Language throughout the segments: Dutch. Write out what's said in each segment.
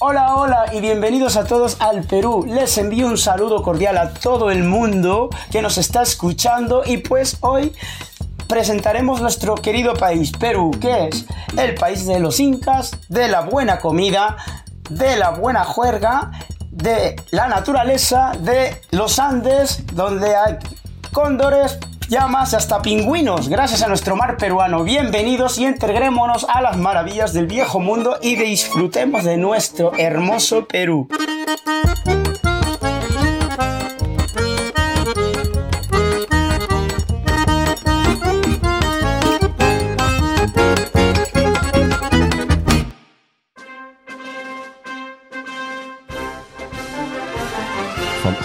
Hola, hola y bienvenidos a todos al Perú. Les envío un saludo cordial a todo el mundo que nos está escuchando y pues hoy presentaremos nuestro querido país, Perú, que es el país de los incas, de la buena comida, de la buena juerga, de la naturaleza, de los Andes, donde hay cóndores, llamas hasta pingüinos, gracias a nuestro mar peruano. Bienvenidos y integrémonos a las maravillas del viejo mundo y disfrutemos de nuestro hermoso Perú.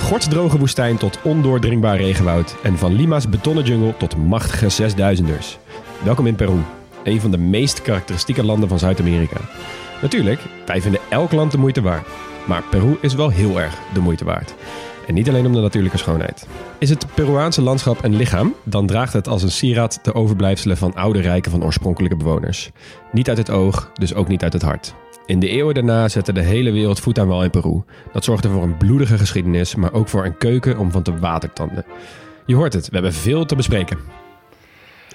Gortsdroge woestijn tot ondoordringbaar regenwoud. En van Lima's betonnen jungle tot machtige zesduizenders. Welkom in Peru, een van de meest karakteristieke landen van Zuid-Amerika. Natuurlijk, wij vinden elk land de moeite waard. Maar Peru is wel heel erg de moeite waard. En niet alleen om de natuurlijke schoonheid. Is het Peruaanse landschap een lichaam, dan draagt het als een sieraad de overblijfselen van oude rijken van oorspronkelijke bewoners. Niet uit het oog, dus ook niet uit het hart. In de eeuwen daarna zette de hele wereld voet aan wal in Peru. Dat zorgde voor een bloedige geschiedenis, maar ook voor een keuken om van te watertanden. Je hoort het, we hebben veel te bespreken.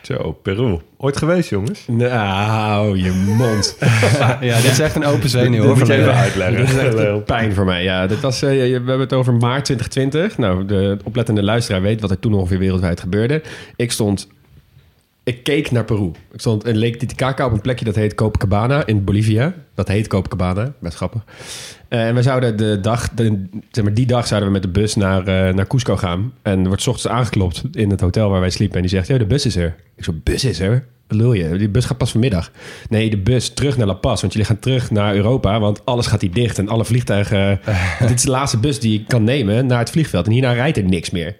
Zo, Peru. Ooit geweest, jongens? Nou, je mond. Ja, dit is echt een open zenuw Dit hoor. moet je even uitleggen. Dit is echt een pijn voor mij. Ja, dit was, eh, we hebben het over maart 2020. Nou, de oplettende luisteraar weet wat er toen ongeveer wereldwijd gebeurde. Ik stond... Ik keek naar Peru. Ik stond in Lake Titicaca op een plekje dat heet Copacabana in Bolivia. Dat heet Copacabana, best grappig. Eh, en we zouden de dag, de, zeg maar die dag zouden we met de bus naar, eh, naar Cusco gaan. En er wordt 's ochtends aangeklopt in het hotel waar wij sliepen. En die zegt, ja, de bus is er. Ik zo, bus is er? Lul je? Die bus gaat pas vanmiddag. Nee, de bus terug naar La Paz. Want jullie gaan terug naar Europa. Want alles gaat hier dicht. En alle vliegtuigen... dit is de laatste bus die ik kan nemen naar het vliegveld. En hierna rijdt er niks meer.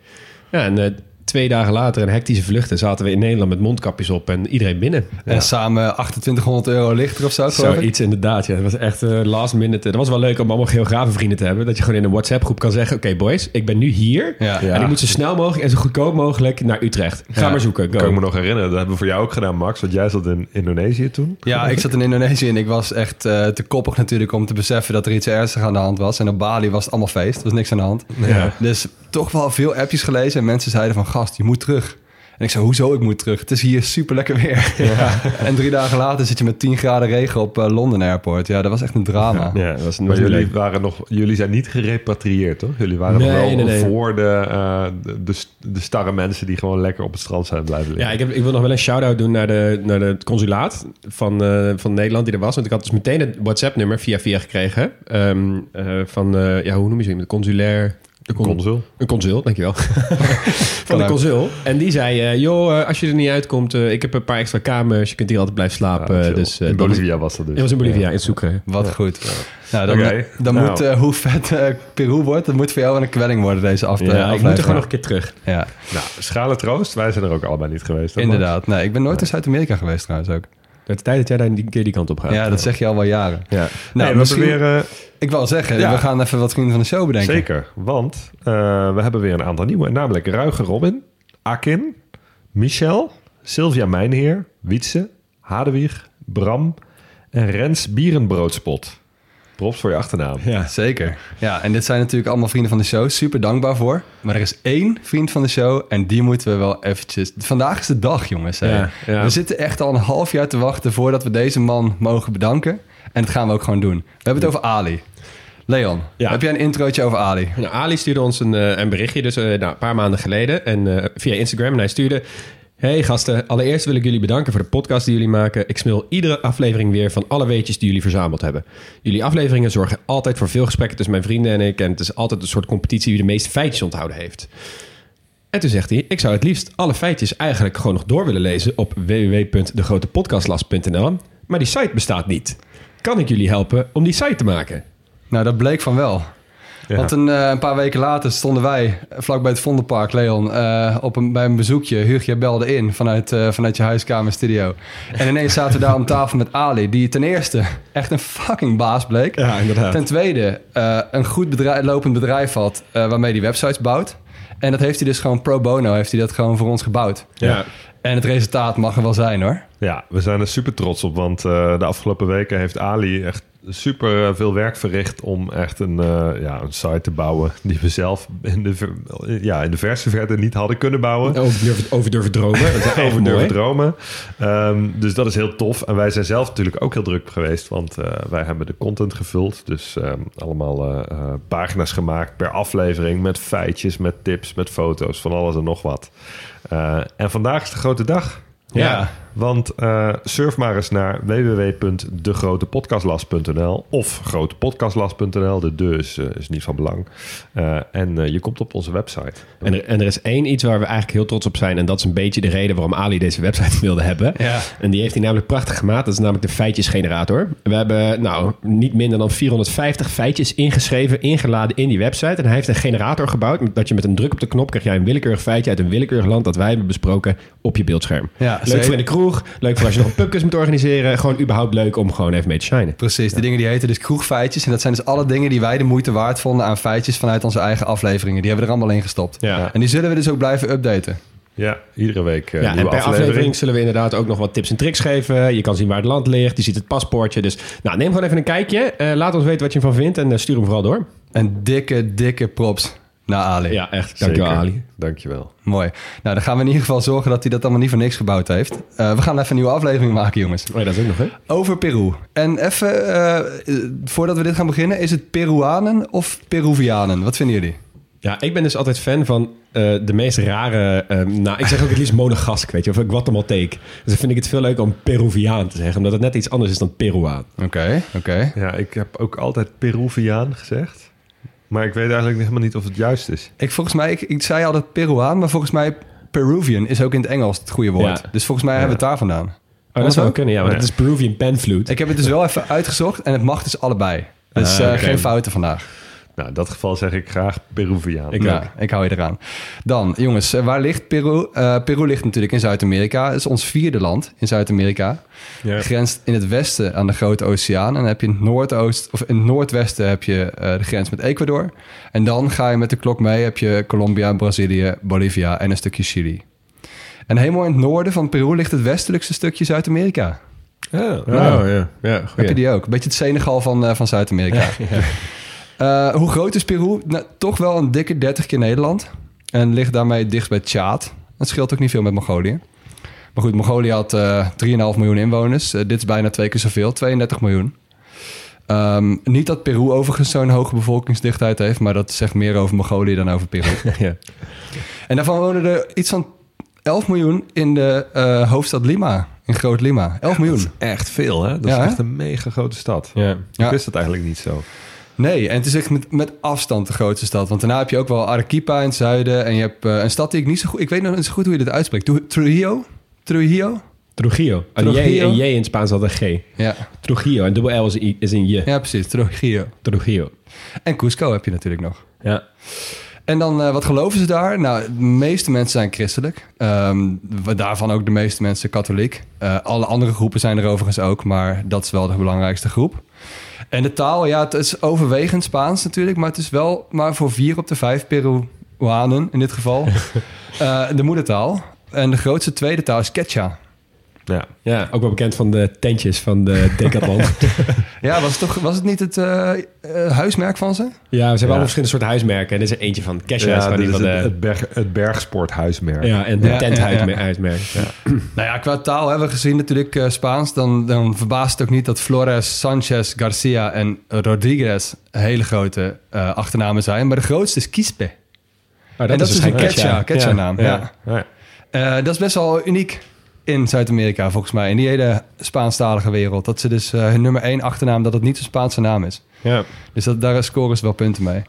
Ja, en eh, twee dagen later, een hectische vluchten... zaten we in Nederland met mondkapjes op en iedereen binnen. En samen 2800 euro lichter of zo. Zoiets inderdaad, ja. Dat was echt eh, last minute. Dat was wel leuk om allemaal geografenvrienden te hebben. Dat je gewoon in een WhatsApp groep kan zeggen... Oké boys, ik ben nu hier. Ja. En ik moet zo snel mogelijk en zo goedkoop mogelijk naar Utrecht. Ga Ja. maar zoeken. Go. Kan ik me nog herinneren. Dat hebben we voor jou ook gedaan, Max. Want jij zat in Indonesië toen. Ja, ik zat in Indonesië en ik was echt eh, te koppig natuurlijk om te beseffen dat er iets ernstigs aan de hand was. En op Bali was het allemaal feest, er was niks aan de hand. Ja. Dus toch wel veel appjes gelezen en mensen zeiden van gast, je moet terug. En ik zei, hoezo ik moet terug? Het is hier super lekker weer. En drie dagen later zit je met 10 graden regen op eh, London Airport. Ja, dat was echt een drama. Ja, dat was, Maar jullie, waren nog, jullie zijn niet gerepatrieerd, toch? Jullie waren nog wel nee, nee. voor de, eh, de, de, de starre mensen die gewoon lekker op het strand zijn blijven liggen. Ja, ik, heb, ik wil nog wel een shout-out doen naar, de, naar het consulaat van, eh, van Nederland die er was. Want ik had dus meteen het WhatsApp-nummer via via gekregen. Ehm, eh, van, eh, ja, hoe noem je ze? Consulair... De con- Consul. Een consul, dankjewel. van de consul. En die zei, eh, joh, eh, als je er niet uitkomt, eh, ik heb een paar extra kamers. Je kunt hier altijd blijven slapen. Ja, dus, eh, in dat Bolivia was dat dus. Het was in Bolivia, in Sucre. Wat goed. Nou, dan, Oké. dan Nou. moet, eh, hoe vet eh, Peru wordt, dat moet voor jou wel een kwelling worden, deze af, Ja, ik moet er gewoon nog een keer terug. Ja, Nou, schale troost. Wij zijn er ook allebei niet geweest. inderdaad. Nee, ik ben nooit in Zuid-Amerika geweest trouwens ook. Het tijd dat jij daar een keer die kant op gaat. Ja, dat zeg je al wel jaren. Ja. Nou, Nee, we misschien, eh, ik wil zeggen, Ja. we gaan even wat vrienden van de show bedenken. Zeker, want eh, we hebben weer een aantal nieuwe. Namelijk Ruige Robin, Akin, Michel, Sylvia Mijnheer, Wietse, Hadewig, Bram en Rens Bierenbroodspot. Props voor je achternaam. Ja. Zeker. Ja, en dit zijn natuurlijk allemaal vrienden van de show. Super dankbaar voor. Maar er is één vriend van de show en die moeten we wel eventjes... Vandaag is de dag, jongens. hè. Ja, ja. We zitten echt al een half jaar te wachten voordat we deze man mogen bedanken. En dat gaan we ook gewoon doen. We hebben het over Ali. Leon, Ja. heb jij een introotje over Ali? Nou, Ali stuurde ons een, eh, een berichtje, dus eh, nou, een paar maanden geleden, en, eh, via Instagram. En hij stuurde... Hey gasten, allereerst wil ik jullie bedanken voor de podcast die jullie maken. Ik smil iedere aflevering weer van alle weetjes die jullie verzameld hebben. Jullie afleveringen zorgen altijd voor veel gesprekken tussen mijn vrienden en ik. En het is altijd een soort competitie wie de meeste feitjes onthouden heeft. En toen zegt hij, ik zou het liefst alle feitjes eigenlijk gewoon nog door willen lezen op www.degrotepodcastlas.nl. Maar die site bestaat niet. Kan ik jullie helpen om die site te maken? Nou, dat bleek van wel. Ja. Want een, eh, een paar weken later stonden wij vlakbij het Vondelpark, Leon, eh, op een, bij een bezoekje. Huugje belde in vanuit, eh, vanuit je huiskamer studio. En ineens zaten we daar om tafel met Ali, die ten eerste echt een fucking baas bleek. Ja, inderdaad. Ten tweede een goed bedrijf, lopend bedrijf had waarmee hij websites bouwt. En dat heeft hij dus gewoon pro bono, heeft hij dat gewoon voor ons gebouwd. Ja. En het resultaat mag er wel zijn hoor. Ja, we zijn er super trots op, want de afgelopen weken heeft Ali echt super eh, veel werk verricht om echt een, eh, ja, een site te bouwen die we zelf in de, ja, in de verste verte niet hadden kunnen bouwen. Over durven, over durven dromen. Dat is echt Over mooi. durven dromen. Ehm, dus dat is heel tof. En wij zijn zelf natuurlijk ook heel druk geweest, want eh, wij hebben de content gevuld. Dus ehm, allemaal eh, eh, pagina's gemaakt per aflevering met feitjes, met tips, met foto's, van alles en nog wat. Eh, en vandaag is de grote dag. Ja. Want eh, surf maar eens naar www.degrotepodcastlas.nl of grotepodcastlas.nl. De de is, eh, is niet van belang. Eh, en je komt op onze website. En er, en er is één iets waar we eigenlijk heel trots op zijn. En dat is een beetje de reden waarom Ali deze website wilde hebben. Ja. En die heeft hij namelijk prachtig gemaakt. Dat is namelijk de feitjesgenerator. We hebben nou niet minder dan 450 feitjes ingeschreven, ingeladen in die website. En hij heeft een generator gebouwd. Dat je met een druk op de knop krijg jij een willekeurig feitje uit een willekeurig land dat wij hebben besproken op je beeldscherm. Ja, leuk zeker. voor in de kroeg. Leuk voor als je nog een pubquiz moet organiseren. Gewoon überhaupt leuk om gewoon even mee te shinen. Precies, die dingen die heten dus kroegfeitjes. En dat zijn dus alle dingen die wij de moeite waard vonden aan feitjes vanuit onze eigen afleveringen. Die hebben we er allemaal in gestopt. Ja. En die zullen we dus ook blijven updaten. Ja, iedere week eh Ja, en nieuwe per aflevering. aflevering zullen we inderdaad ook nog wat tips en tricks geven. Je kan zien waar het land ligt. Je ziet het paspoortje. Dus nou, neem gewoon even een kijkje. Eh, laat ons weten wat je ervan vindt. En eh, stuur hem vooral door. En dikke, dikke props naar Ali. Ja, echt. Dankjewel, Zeker. Ali. Dankjewel. Mooi. Nou, dan gaan we in ieder geval zorgen dat hij dat allemaal niet voor niks gebouwd heeft. Eh, we gaan even een nieuwe aflevering maken, jongens. Oh, ja, dat is ook nog, hè? Over Peru. En even, eh, voordat we dit gaan beginnen, is het Peruanen of Peruvianen? Wat vinden jullie? Ja, ik ben dus altijd fan van eh, de meest rare... eh, nou, ik zeg ook het liefst monegask, weet je. Of Guatemalteek. Dus dan vind ik het veel leuker om Peruviaan te zeggen. Omdat het net iets anders is dan Peruaan. Oké, oké. Ja, ik heb ook altijd Peruviaan gezegd. Maar ik weet eigenlijk helemaal niet of het juist is. Ik, volgens mij, ik, ik zei altijd Peruaan, maar volgens mij Peruvian is ook in het Engels het goede woord. Ja. Dus volgens mij hebben we het daar vandaan. Oh, dat zou ook? kunnen, ja. Want Ja. het is Peruvian panflute. Ik heb het dus wel even uitgezocht en het mag dus allebei. Dus Ah, eh, geen fouten vandaag. Nou, in dat geval zeg ik graag Peruviaan. Ik ja, ik hou je eraan. Dan, jongens, eh, waar ligt Peru? Eh, Peru ligt natuurlijk in Zuid-Amerika. Het is ons vierde land in Zuid-Amerika. Ja. Grenst in het westen aan de Grote Oceaan. En dan heb je in het, noordoost, of in het noordwesten heb je eh, de grens met Ecuador. En dan ga je met de klok mee, heb je Colombia, Brazilië, Bolivia en een stukje Chili. En helemaal in het noorden van Peru ligt het westelijkste stukje Zuid-Amerika. Oh, ja. ja. Heb je die ook? Een beetje het Senegal van, eh, van Zuid-Amerika. Eh, hoe groot is Peru? Nou, toch wel een dikke 30 keer Nederland. En ligt daarmee dicht bij Tjaad. Dat scheelt ook niet veel met Mongolië. Maar goed, Mongolië had eh 3,5 miljoen inwoners. Eh, dit is bijna twee keer zoveel, 32 miljoen. Ehm, niet dat Peru overigens zo'n hoge bevolkingsdichtheid heeft... maar dat zegt meer over Mongolië dan over Peru. Ja. en daarvan wonen er iets van 11 miljoen in de eh, hoofdstad Lima. In Groot Lima. 11 miljoen. Echt veel, hè? Dat Ja, is hè? echt een mega grote stad. Ja. Ik Ja. wist dat eigenlijk niet zo. Nee, en het is echt met, met afstand de grootste stad. Want daarna heb je ook wel Arequipa in het zuiden. En je hebt eh, een stad die ik niet zo goed... Ik weet nog niet zo goed hoe je dit uitspreekt. Tru- Trujillo? Trujillo? Trujillo. J, Trujillo. en J in het Spaans had een G. Ja, Trujillo. En dubbel L is, i- is een J. ja precies. Trujillo. Trujillo. En Cusco heb je natuurlijk nog. Ja. En dan, eh, wat geloven ze daar? Nou, de meeste mensen zijn christelijk. Wa- daarvan ook de meeste mensen katholiek. Eh, alle andere groepen zijn er overigens ook, maar dat is wel de belangrijkste groep. En de taal, ja, het is overwegend Spaans natuurlijk, maar het is wel maar voor vier op de vijf Peruanen in dit geval eh, de moedertaal. En de grootste tweede taal is Quechua. Ja. Ja, ook wel bekend van de tentjes van de Decathlon. Ja, was het, toch, was het niet het eh, eh, huismerk van ze? ja, ze hebben allemaal verschillende soorten huismerken. En er is er eentje van Ja, dit die is van het, de, het, berg, het bergsporthuismerk. ja, en de Ja, tenthuismerk. ja, ja. huismerk. Ja. Nou ja, qua taal hebben we gezien natuurlijk eh, Spaans. Dan, dan verbaast het ook niet dat Flores, Sanchez, Garcia en Rodriguez hele grote eh, achternamen zijn. Maar de grootste is Quispe. Oh, en dat is dus een waarschijnlijk Quechua, Quechua naam. Ja. Ja. Eh, dat is best wel uniek in Zuid-Amerika volgens mij. In die hele Spaanstalige wereld. Dat ze dus eh, hun nummer één achternaam, dat het niet een Spaanse naam is. Ja. Dus dat, daar scoren ze wel punten mee.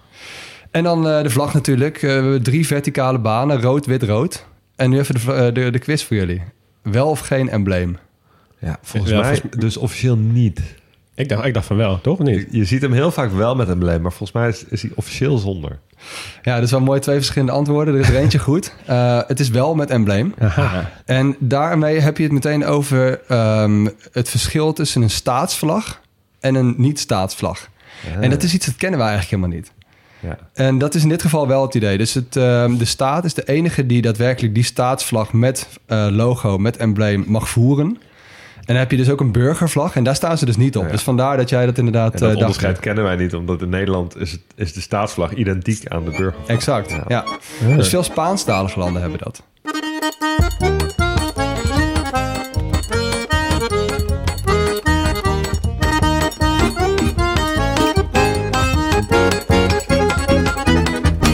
En dan eh, de vlag natuurlijk. Eh, we hebben drie verticale banen. Rood, wit, rood. En nu even de, de, de quiz voor jullie. Wel of geen embleem? Ja, volgens Ja, mij volgens- dus officieel niet. Ik, dacht, ik dacht van wel, toch? Of niet? Je ziet hem heel vaak wel met embleem, maar volgens mij is, is hij officieel zonder. Ja, dat is wel mooi. Twee verschillende antwoorden. Er is er eentje goed. Eh, het is wel met embleem. En daarmee heb je het meteen over ehm, het verschil tussen een staatsvlag en een niet-staatsvlag. En dat is iets dat kennen we eigenlijk helemaal niet. Ja. En dat is in dit geval wel het idee. Dus het, ehm, de staat is de enige die daadwerkelijk die staatsvlag met eh, logo, met embleem mag voeren. En dan heb je dus ook een burgervlag en daar staan ze dus niet op. Ja. Dus vandaar dat jij dat inderdaad En dat eh, dacht. onderscheid kennen wij niet, omdat in Nederland is, het, is de staatsvlag identiek aan de burgervlag. Exact, ja. Dus veel Spaanstalige landen hebben dat.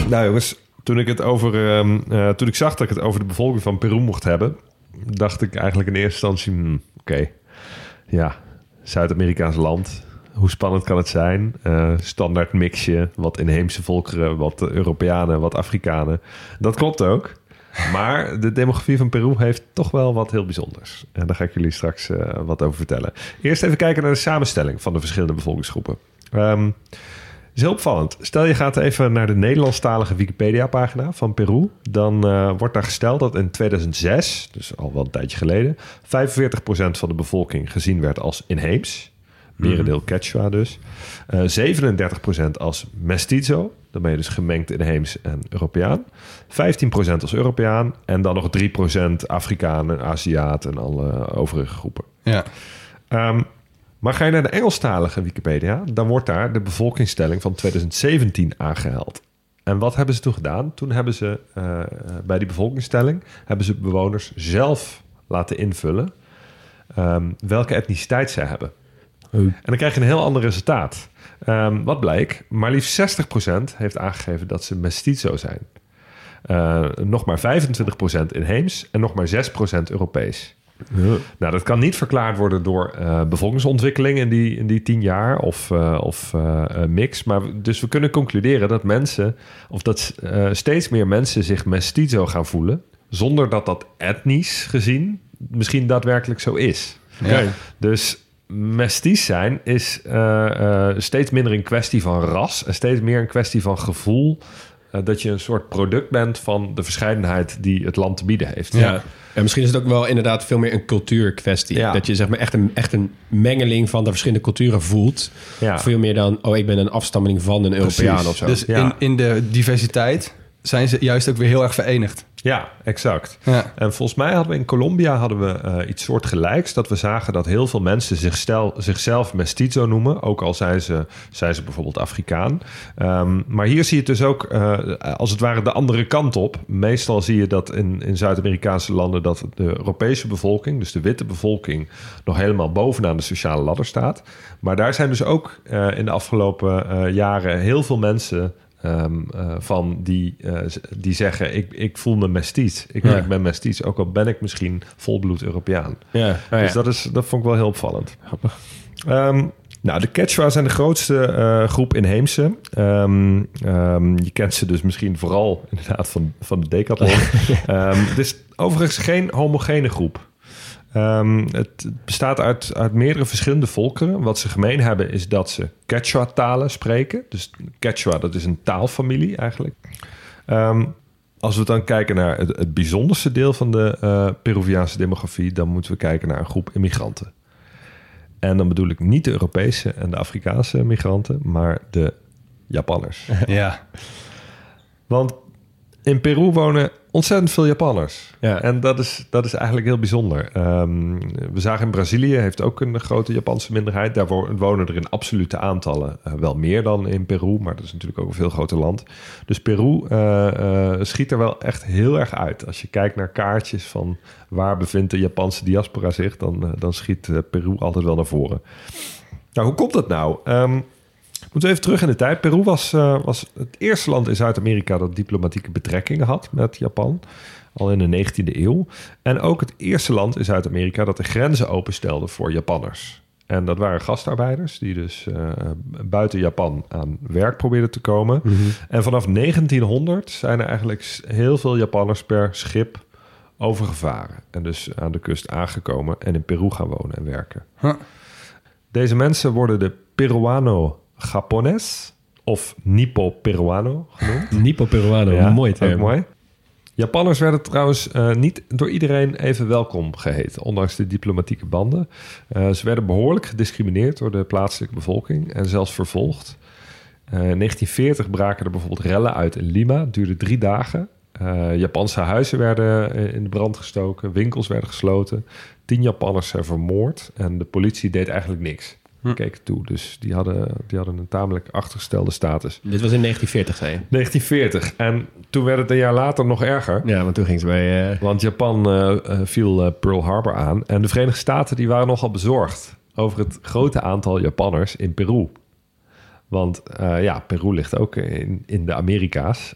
Nou jongens, toen ik, het over, ehm, eh, toen ik zag dat ik het over de bevolking van Peru mocht hebben, dacht ik eigenlijk in eerste instantie, hmm, oké, ja, Zuid-Amerikaans land, hoe spannend kan het zijn? Eh, standaard mixje, wat inheemse volkeren, wat Europeanen, wat Afrikanen. Dat klopt ook. Maar de demografie van Peru heeft toch wel wat heel bijzonders. En daar ga ik jullie straks eh, wat over vertellen. Eerst even kijken naar de samenstelling van de verschillende bevolkingsgroepen. Ehm, is heel opvallend. Stel je gaat even naar de Nederlandstalige Wikipedia-pagina van Peru. Dan eh, wordt daar gesteld dat in 2006, dus al wel een tijdje geleden, 45% van de bevolking gezien werd als inheems. Merendeel Quechua dus. Eh 37% als mestizo. Dan ben je dus gemengd inheems en Europeaan. 15% als Europeaan. En dan nog 3% Afrikanen, Aziaten en alle overige groepen. Ja. Ehm, maar ga je naar de Engelstalige Wikipedia, dan wordt daar de bevolkingstelling van 2017 aangehaald. En wat hebben ze toen gedaan? Toen hebben ze eh, bij die bevolkingstelling hebben ze bewoners zelf laten invullen ehm, welke etniciteit zij hebben. En dan krijg je een heel ander resultaat. Ehm, wat blijkt? Maar liefst 60% heeft aangegeven dat ze mestizo zijn. Eh, nog maar 25% inheems en nog maar 6% Europees. Nou, dat kan niet verklaard worden door eh, bevolkingsontwikkeling in die, in die tien jaar of, eh, of eh, mix. Maar we- dus we kunnen concluderen dat mensen, of dat eh, steeds meer mensen zich mestizo gaan voelen, zonder dat dat etnisch gezien misschien daadwerkelijk zo is. Ja. Dus mestiz zijn is eh, eh, steeds minder een kwestie van ras en steeds meer een kwestie van gevoel. Eh, dat je een soort product bent van de verscheidenheid die het land te bieden heeft. Ja. En misschien is het ook wel inderdaad veel meer een cultuurkwestie. Ja. Dat je zeg maar echt een, echt een mengeling van de verschillende culturen voelt. Ja. Veel meer dan, oh, ik ben een afstammeling van een Europeaan of zo. Dus Ja. in, in de diversiteit zijn ze juist ook weer heel erg verenigd. Ja, exact. Ja. En volgens mij hadden we in Colombia hadden we eh, iets soortgelijks. Dat we zagen dat heel veel mensen zichzelf, zichzelf mestizo noemen. Ook al zijn ze, zijn ze bijvoorbeeld Afrikaan. Ehm, maar hier zie je het dus ook eh, als het ware de andere kant op. Meestal zie je dat in, in Zuid-Amerikaanse landen... dat de Europese bevolking, dus de witte bevolking... nog helemaal bovenaan de sociale ladder staat. Maar daar zijn dus ook eh, in de afgelopen jaren heel veel mensen... ehm, eh, van die, eh, die zeggen: ik, ik voel me mestiz. Ik, Ja. ik ben mestiz, ook al ben ik misschien volbloed Europeaan. ja. Oh, ja. Dus dat, is, dat vond ik wel heel opvallend. Ehm, nou, de Quechua zijn de grootste eh, groep inheemse. Ehm, ehm, je kent ze dus misschien vooral inderdaad van, van de Decathlon. Het is overigens geen homogene groep. Ehm, het bestaat uit, uit meerdere verschillende volkeren. Wat ze gemeen hebben is dat ze Quechua-talen spreken. Dus Quechua, dat is een taalfamilie eigenlijk. Ehm, als we dan kijken naar het, het bijzonderste deel van de eh, Peruviaanse demografie... dan moeten we kijken naar een groep immigranten. En dan bedoel ik niet de Europese en de Afrikaanse migranten... maar de Japanners. Ja. Want in Peru wonen ontzettend veel Japanners. Ja. En dat is, dat is eigenlijk heel bijzonder. Ehm, we zagen in Brazilië, heeft ook een grote Japanse minderheid. Daar wo- wonen er in absolute aantallen eh, wel meer dan in Peru. Maar dat is natuurlijk ook een veel groter land. Dus Peru eh, eh, schiet er wel echt heel erg uit. Als je kijkt naar kaartjes van waar bevindt de Japanse diaspora zich... dan, dan schiet Peru altijd wel naar voren. Nou, hoe komt dat nou? Ehm moeten we even terug in de tijd. Peru was, eh, was het eerste land in Zuid-Amerika dat diplomatieke betrekkingen had met Japan. Al in de 19e eeuw. En ook het eerste land in Zuid-Amerika dat de grenzen openstelde voor Japanners. En dat waren gastarbeiders die dus eh, buiten Japan aan werk probeerden te komen. En vanaf 1900 zijn er eigenlijk heel veel Japanners per schip overgevaren. En dus aan de kust aangekomen en in Peru gaan wonen en werken. Huh. Deze mensen worden de Peruano Japones of Nippo Peruano genoemd. Nippo Peruano, Ja, mooi term. mooi. Japanners werden trouwens eh, niet door iedereen even welkom geheten, ondanks de diplomatieke banden. Eh, ze werden behoorlijk gediscrimineerd door de plaatselijke bevolking en zelfs vervolgd. Eh, in 1940 braken er bijvoorbeeld rellen uit in Lima. Het duurde drie dagen. Japanse huizen werden in de brand gestoken, winkels werden gesloten. Tien Japanners zijn vermoord en de politie deed eigenlijk niks. Die keken toe, dus die hadden, die hadden een tamelijk achtergestelde status. Dit was in 1940, zei je. 1940. En toen werd het een jaar later nog erger. Ja, want toen ging ze bij... eh, Want Japan eh, eh, viel Pearl Harbor aan. En de Verenigde Staten die waren nogal bezorgd over het grote aantal Japanners in Peru. Want ja, Peru ligt ook in, in de Amerika's,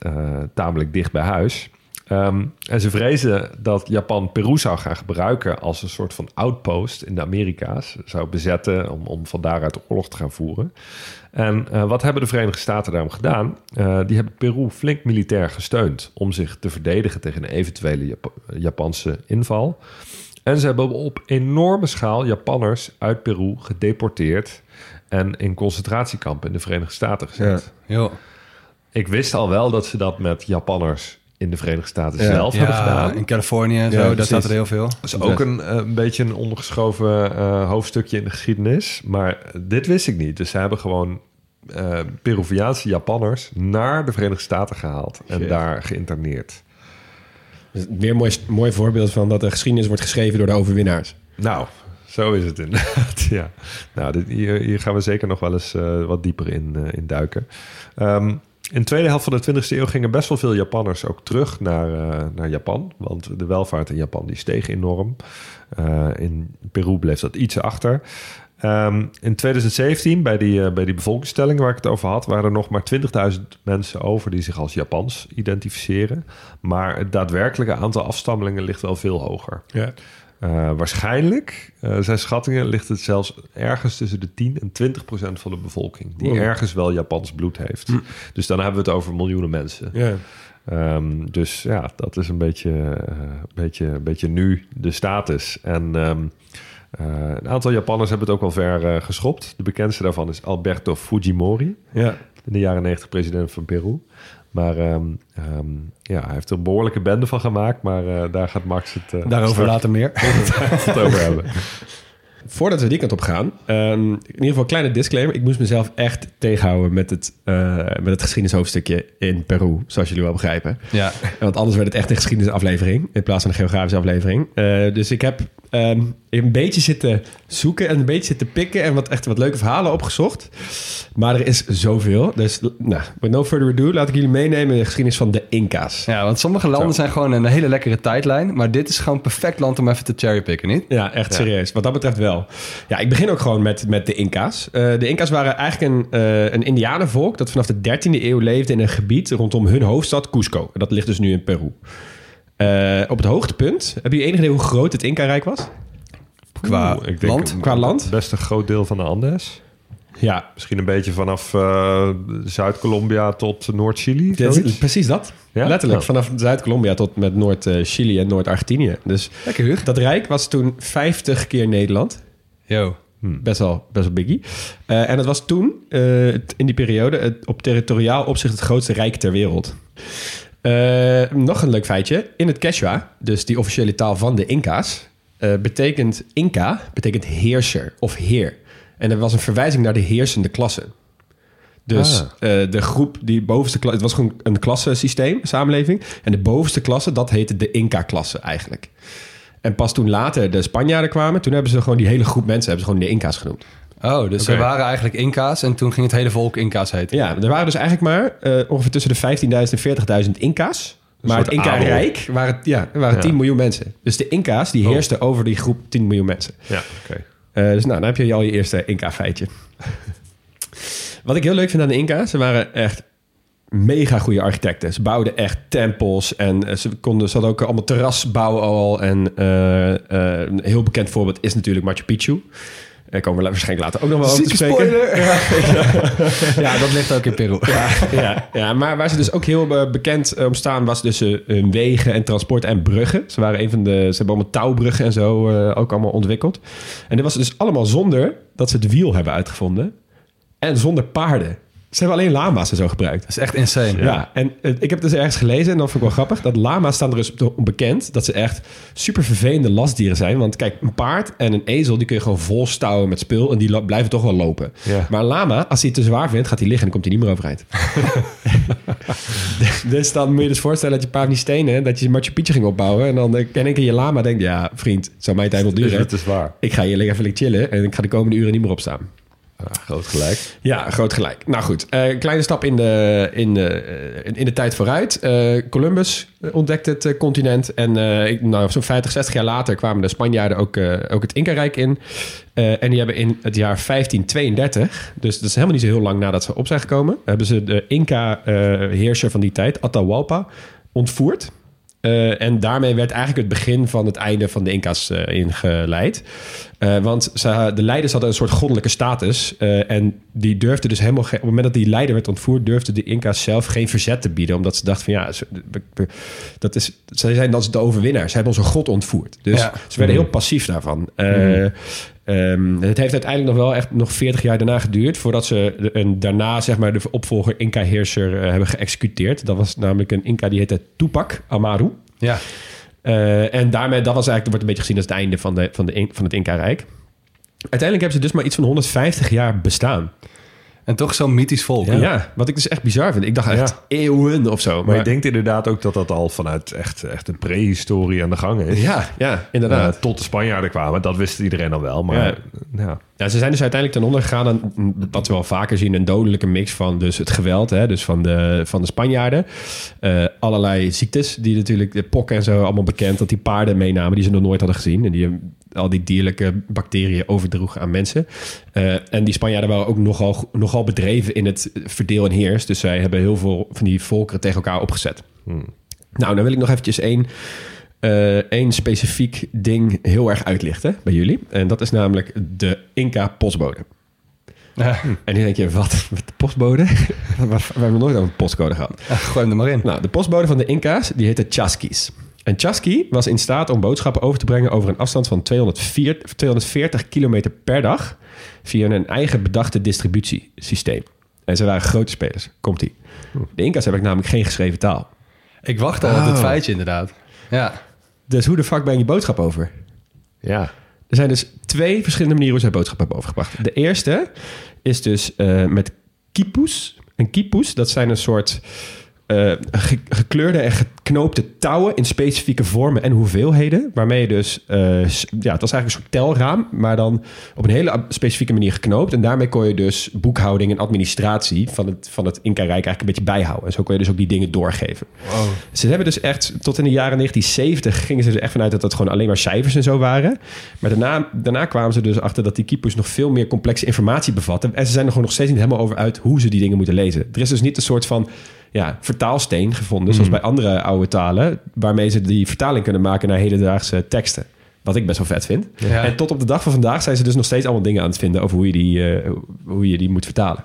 tamelijk dicht bij huis. Ehm, en ze vrezen dat Japan Peru zou gaan gebruiken als een soort van outpost in de Amerika's. Zou bezetten om, om van daaruit oorlog te gaan voeren. En eh, wat hebben de Verenigde Staten daarom gedaan? Eh, die hebben Peru flink militair gesteund om zich te verdedigen tegen een eventuele Jap- Japanse inval. En ze hebben op enorme schaal Japanners uit Peru gedeporteerd en in concentratiekampen in de Verenigde Staten gezet. Jo. Ik wist al wel dat ze dat met Japanners in de Verenigde Staten zelf hebben gedaan. in Californië en Ja, zo, daar staat er heel veel. Dat is ook een, eh, een beetje een ondergeschoven eh, hoofdstukje in de geschiedenis. Maar dit wist ik niet. Dus ze hebben gewoon eh Peruviaanse Japanners naar de Verenigde Staten gehaald. En daar geïnterneerd. dus weer een mooi, mooi voorbeeld van dat de geschiedenis wordt geschreven door de overwinnaars. Nou, zo is het inderdaad. ja. Nou, dit, hier, hier gaan we zeker nog wel eens eh, wat dieper in, eh, in duiken. Ehm, in de tweede helft van de 20e eeuw gingen best wel veel Japanners ook terug naar, eh, naar Japan. Want de welvaart in Japan die steeg enorm. Eh, in Peru bleef dat iets achter. Ehm, in 2017, bij die, eh, bij die bevolkingstelling waar ik het over had, waren er nog maar 20.000 mensen over die zich als Japans identificeren. Maar het daadwerkelijke aantal afstammelingen ligt wel veel hoger. Ja. Uh, waarschijnlijk, uh, zijn schattingen, ligt het zelfs ergens tussen de 10 en 20 procent van de bevolking. Die Wow. ergens wel Japans bloed heeft. Dus dan hebben we het over miljoenen mensen. Ja. Um, dus ja, dat is een beetje, uh, beetje, beetje nu de status. En um, een aantal Japanners hebben het ook wel ver geschopt. De bekendste daarvan is Alberto Fujimori. Ja. In de jaren 90 president van Peru. Maar um, um, ja, hij heeft er een behoorlijke bende van gemaakt. Maar uh, daar gaat Max het... Uh, Daarover later meer. het over hebben. Voordat we die kant op gaan, um, in ieder geval een kleine disclaimer. Ik moest mezelf echt tegenhouden met het, uh, met het geschiedenishoofdstukje in Peru, zoals jullie wel begrijpen. Ja. Want anders werd het echt een geschiedenisaflevering in plaats van een geografische aflevering. Uh, dus ik heb um, een beetje zitten zoeken en een beetje zitten pikken en wat, echt wat leuke verhalen opgezocht. Maar er is zoveel. Dus nou, with no further ado, laat ik jullie meenemen in de geschiedenis van de Inca's. Ja, want sommige landen Zo. zijn gewoon een hele lekkere tijdlijn. Maar dit is gewoon perfect land om even te cherrypicken, niet? Ja, echt serieus. Wat dat betreft wel. Ja, ik begin ook gewoon met, met de Inca's. Uh, de Inca's waren eigenlijk een, uh, een Indianenvolk dat vanaf de 13e eeuw leefde in een gebied rondom hun hoofdstad Cusco. Dat ligt dus nu in Peru. Uh, op het hoogtepunt, heb je enig idee hoe groot het Inca-rijk was? Qua Oeh, ik land? Qua land? Best een groot deel van de Andes. Ja. Misschien een beetje vanaf uh, Zuid-Colombia tot Noord-Chili. Precies dat. Ja? Letterlijk. Ja. Vanaf Zuid-Colombia tot met Noord-Chili en Noord-Argentinië. Dus Lekker, dat rijk was toen 50 keer Nederland. Yo. Hmm. Best, wel, best wel biggie. Uh, en dat was toen, uh, in die periode, het, op territoriaal opzicht het grootste rijk ter wereld. Uh, nog een leuk feitje. In het Quechua, dus die officiële taal van de Inca's, betekent Inca betekent heerser of heer. En er was een verwijzing naar de heersende klasse. Dus Ah. eh, de groep die bovenste klasse... Het was gewoon een klassensysteem, samenleving. En de bovenste klasse, dat heette de Inca-klasse eigenlijk. En pas toen later de Spanjaarden kwamen... toen hebben ze gewoon die hele groep mensen... hebben ze gewoon de Inca's genoemd. Oh, dus Oké. ze waren eigenlijk Inca's en toen ging het hele volk Inca's heten. Ja, er waren dus eigenlijk maar eh, ongeveer tussen de 15.000 en 40.000 Inca's. Maar het Inca-rijk waren, ja, er waren Ja. 10 miljoen mensen. Dus de Inca's die Oh. heersten over die groep 10 miljoen mensen. Ja, oké. Eh, dus nou, dan heb je al je eerste Inca-feitje. Wat ik heel leuk vind aan de Inca's, ze waren echt mega goede architecten. Ze bouwden echt tempels en eh, ze, konden, ze hadden ook allemaal terrasbouwen al. En eh, een heel bekend voorbeeld is natuurlijk Machu Picchu. Daar komen we waarschijnlijk later ook nog wel over te spreken. spoiler! Ja. dat ligt ook in Peru. Ja, ja, ja, maar waar ze dus ook heel eh, bekend eh, om staan was dus eh, hun wegen en transport en bruggen. Ze waren een van de, ze hebben allemaal touwbruggen en zo eh, ook allemaal ontwikkeld. En dit was dus allemaal zonder dat ze het wiel hebben uitgevonden en zonder paarden. Ze hebben alleen lama's en zo gebruikt. Dat is echt insane. Ja, en eh, ik heb dus ergens gelezen, en dat vond ik wel grappig, dat lama's staan er dus om bekend dat ze echt super vervelende lastdieren zijn. Want kijk, een paard en een ezel, die kun je gewoon vol stouwen met spul en die blijven toch wel lopen. Ja. Maar een lama, als hij het te zwaar vindt, gaat hij liggen en dan komt hij niet meer overeind. dus dan moet je dus voorstellen dat je paard niet stenen, dat je Machu Picchu ging opbouwen en dan eh, in één keer je lama denkt, ja vriend, het zou mij tijd wel duren. het is waar. Ik ga hier lekker even chillen en ik ga de komende uren niet meer opstaan. Groot gelijk. Ja, groot gelijk. Nou goed, een kleine stap in de, in de, eh, in- de tijd vooruit. Eh, Columbus ontdekte het continent. En nou, zo'n 50, 60 jaar later kwamen de Spanjaarden ook, ook het Inca-rijk in. En die hebben in het jaar 1532, dus dat is helemaal niet zo heel lang nadat ze op zijn gekomen, hebben ze de Inca-heerser van die tijd, Atahualpa, ontvoerd. Eh, en daarmee werd eigenlijk het begin van het einde van de Inca's eh, ingeleid. Eh, want ze, de leiders hadden een soort goddelijke status. en die durfden dus helemaal... op het moment dat die leider werd ontvoerd... durfden de Inca's zelf geen verzet te bieden. Omdat ze dachten van ja... Ze, dat is, zij zijn dan de overwinnaars. Ze hebben onze god ontvoerd. Dus Ja. ze werden heel passief daarvan. Eh, ehm, het heeft uiteindelijk nog wel echt nog 40 jaar daarna geduurd... voordat ze een, daarna zeg maar de opvolger Inca-heerser eh, hebben geëxecuteerd. Dat was namelijk een Inca die heette Tupac Amaru. Ja. Eh, en daarmee, dat was eigenlijk, wordt een beetje gezien als het einde van, de, van, de, van het Inca-rijk. Uiteindelijk hebben ze dus maar iets van 150 jaar bestaan. En toch zo'n mythisch volk. Ja. wat ik dus echt bizar vind. Ik dacht echt Ja. eeuwen of zo. Maar, je denkt inderdaad ook dat dat al vanuit echt, echt een prehistorie aan de gang is. Ja, ja, inderdaad. Tot de Spanjaarden kwamen, dat wist iedereen al wel. Maar Ja. ja. Ja. Ze zijn dus uiteindelijk ten onder gegaan aan wat we wel vaker zien, een dodelijke mix van dus het geweld, hè, dus van de, van de Spanjaarden. Eh, allerlei ziektes, die natuurlijk, de pokken en zo, allemaal bekend, dat die paarden meenamen die ze nog nooit hadden gezien. En die eh, al die dierlijke bacteriën overdroegen aan mensen. Eh, en die Spanjaarden waren ook nogal, nogal bedreven in het verdeel en heers. Dus zij hebben heel veel van die volkeren tegen elkaar opgezet. Nou, dan wil ik nog eventjes één, eh, één specifiek ding heel erg uitlichten bij jullie. En dat is namelijk de Inca-postbode. Ja. En nu denk je, wat? Met de postbode? we, hebben nooit over een postcode gehad. Gooi hem er maar in. Nou, de postbode van de Inca's, die heette Chasquis. En Chasqui was in staat om boodschappen over te brengen over een afstand van 204, 240 kilometer per dag via een eigen bedachte distributiesysteem. En ze waren grote spelers. Komt-ie. De Inca's hebben namelijk geen geschreven taal. Ik wacht al op dit feitje inderdaad. Ja. Dus hoe de fuck breng je boodschap over? ja. Er zijn dus twee verschillende manieren hoe zij boodschap hebben overgebracht. De eerste is dus eh, met kipus. En kipus, dat zijn een soort eh, ge- gekleurde en geknoopte touwen in specifieke vormen en hoeveelheden. Waarmee je dus, eh, ja, het was eigenlijk een soort telraam, maar dan op een hele specifieke manier geknoopt. En daarmee kon je dus boekhouding en administratie van het, van het Inca-rijk eigenlijk een beetje bijhouden. En zo kon je dus ook die dingen doorgeven. Ze hebben dus echt, tot in de jaren 1970 gingen ze er echt vanuit dat het gewoon alleen maar cijfers en zo waren. Maar daarna, daarna kwamen ze dus achter dat die keepers nog veel meer complexe informatie bevatten. En ze zijn er gewoon nog steeds niet helemaal over uit hoe ze die dingen moeten lezen. Er is dus niet een soort van ja, vertaalsteen gevonden, zoals bij andere oude talen, waarmee ze die vertaling kunnen maken naar hedendaagse teksten. Wat ik best wel vet vind. Ja. En tot op de dag van vandaag zijn ze dus nog steeds allemaal dingen aan het vinden over hoe je die, eh, hoe je die moet vertalen.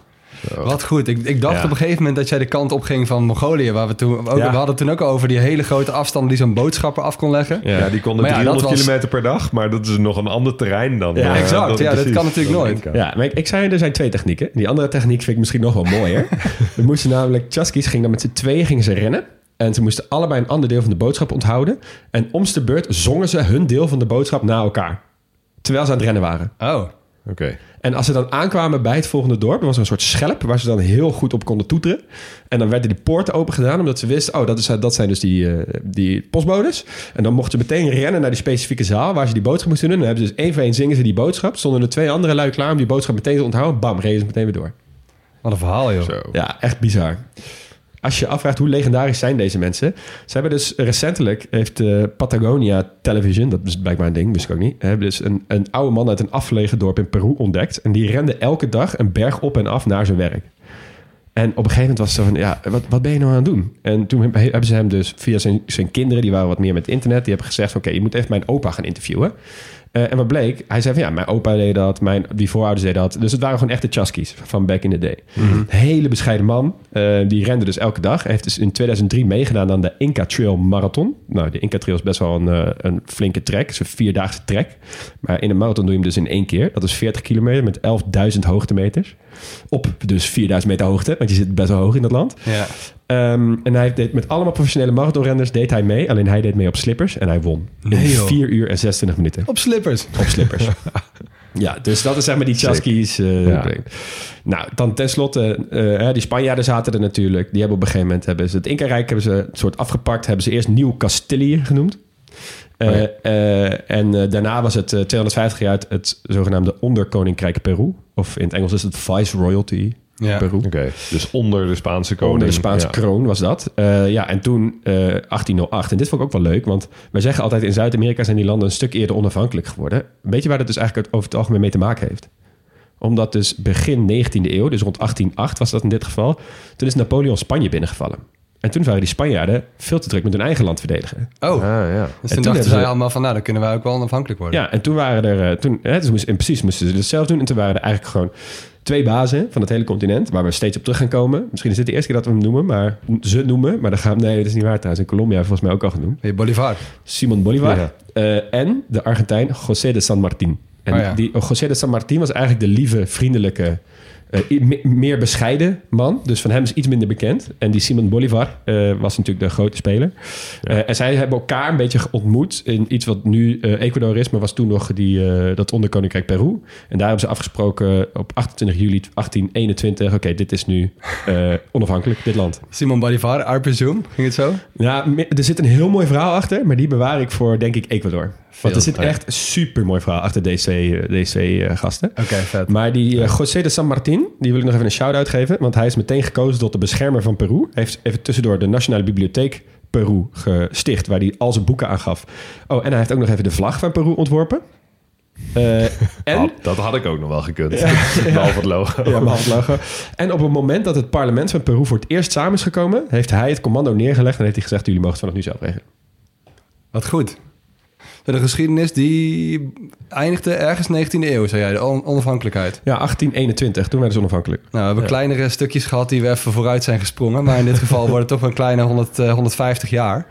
Wat goed. Ik, ik dacht Ja. op een gegeven moment dat jij de kant op ging van Mongolië. Waar we, toen, ook, Ja. we hadden toen ook over die hele grote afstanden die zo'n boodschapper af kon leggen. Ja, die konden Maar ja, dat 300 was- kilometer per dag, maar dat is nog een ander terrein dan. Ja, eh, exact. dan- Ja, dat kan natuurlijk nooit. Ja, maar ik, ik zei er zijn twee technieken. Die andere techniek vind ik misschien nog wel mooier. We moesten namelijk, Chaskis ging dan met z'n tweeën gingen ze rennen. En ze moesten allebei een ander deel van de boodschap onthouden. En omste beurt zongen ze hun deel van de boodschap na elkaar. Terwijl ze aan het rennen waren. Oh. Oké. En als ze dan aankwamen bij het volgende dorp, er was er een soort schelp waar ze dan heel goed op konden toeteren. En dan werden die poorten open gedaan, omdat ze wisten, oh, dat, is, dat zijn dus die, eh, die postbodes. En dan mochten ze meteen rennen naar die specifieke zaal waar ze die boodschap moesten doen. En dan hebben ze dus één voor één zingen ze die boodschap. Stonden er twee andere lui klaar om die boodschap meteen te onthouden. Bam, reden ze meteen weer door. Wat een verhaal, joh. Zo. Ja, echt bizar. Als je afvraagt hoe legendarisch zijn deze mensen. Ze hebben dus recentelijk, heeft eh, Patagonia Television, dat is blijkbaar een ding, wist ik ook niet. Hebben dus een, een oude man uit een afgelegen dorp in Peru ontdekt. En die rende elke dag een berg op en af naar zijn werk. En op een gegeven moment was zo van, ja, wat, wat ben je nou aan het doen? En toen heb- hebben ze hem dus via zijn, zijn kinderen, die waren wat meer met internet, die hebben gezegd oké, je moet even mijn opa gaan interviewen. Eh, en wat bleek? Hij zei van, ja, mijn opa deed dat, mijn, die voorouders deden dat. Dus het waren gewoon echte chaskies van back in the day. Een hele bescheiden man, eh, die rende dus elke dag. Hij heeft dus in 2003 meegedaan aan de Inca Trail Marathon. Nou, de Inca Trail is best wel een, eh, een flinke trek. Het is een vierdaagse trek. Maar in een marathon doe je hem dus in één keer. Dat is 40 kilometer met 11.000 hoogtemeters. Op dus 4000 meter hoogte, want je zit best wel hoog in dat land. Ja. Ehm, en hij deed met allemaal professionele marathonrenners deed hij mee. Alleen hij deed mee op slippers en hij won. In Nee, joh. 4 uur en 26 minuten. Op slippers. Op slippers. ja, dus dat is zeg maar die chaskies. eh, Ja. Nou, dan tenslotte, eh, hè, die Spanjaarden zaten er natuurlijk. Die hebben op een gegeven moment hebben ze het Inca-rijk hebben ze een soort afgepakt. Hebben ze eerst Nieuw Castilië genoemd. Eh, Oh ja. eh, en daarna was het eh, 250 jaar het, het zogenaamde onderkoninkrijk Peru. Of in het Engels is het Viceroyalty Ja. Peru. Oké, dus onder de Spaanse koning. Onder de Spaanse Ja. kroon was dat. Eh, ja, en toen eh 1808. En dit vond ik ook wel leuk, want wij zeggen altijd in Zuid-Amerika zijn die landen een stuk eerder onafhankelijk geworden. Weet je waar dat dus eigenlijk over het algemeen mee te maken heeft? Omdat dus begin 19e eeuw, dus rond 1808 was dat in dit geval, toen is Napoleon Spanje binnengevallen. En toen waren die Spanjaarden veel te druk met hun eigen land verdedigen. Oh, Ah, ja. dus toen toen dachten zij ze- allemaal van, nou, dan kunnen wij ook wel onafhankelijk worden. Ja, en toen waren er, eh, toen, hè, dus moest, en precies moesten ze het zelf doen. En toen waren er eigenlijk gewoon twee bazen van het hele continent, waar we steeds op terug gaan komen. Misschien is dit de eerste keer dat we hem noemen, maar ze noemen. Maar dan gaan nee, dat is niet waar trouwens. In Colombia volgens mij ook al genoemd. Hey, Bolivar. Simon Bolivar Ja. eh, en de Argentijn José de San Martín. En Oh ja. die José de San Martín was eigenlijk de lieve, vriendelijke, eh, me- meer bescheiden man. Dus van hem is iets minder bekend. En die Simon Bolivar eh, was natuurlijk de grote speler. Eh, en zij hebben elkaar een beetje ontmoet in iets wat nu Ecuador is, maar was toen nog die, dat onderkoninkrijk Peru. En daar hebben ze afgesproken op 28 juli 1821. Oké, dit is nu onafhankelijk, dit land. Simon Bolivar, I presume. Ging het zo? Ja, er zit een heel mooi verhaal achter, maar die bewaar ik voor, denk ik, Ecuador. Want er zit oh ja. echt een super mooi verhaal achter deze, eh, twee eh, gasten. Oké, vet. Maar die eh, José de San Martín, die wil ik nog even een shout-out geven. Want hij is meteen gekozen tot de beschermer van Peru. Hij heeft even tussendoor de Nationale Bibliotheek Peru gesticht, waar hij al zijn boeken aan gaf. Oh, en hij heeft ook nog even de vlag van Peru ontworpen. Eh, en Oh, dat had ik ook nog wel gekund. Behalve het logo. Ja, behalve het logo. En op het moment dat het parlement van Peru voor het eerst samen is gekomen, heeft hij het commando neergelegd en heeft hij gezegd: jullie mogen het vanaf nu zelf regelen. Wat goed. De geschiedenis die eindigde ergens 19e eeuw, zei jij, de on- onafhankelijkheid. Ja, 1821, toen werden ze onafhankelijk. Nou, we hebben kleinere stukjes gehad die we even vooruit zijn gesprongen. Maar in dit geval wordt het toch een kleine 100, eh, 150 jaar.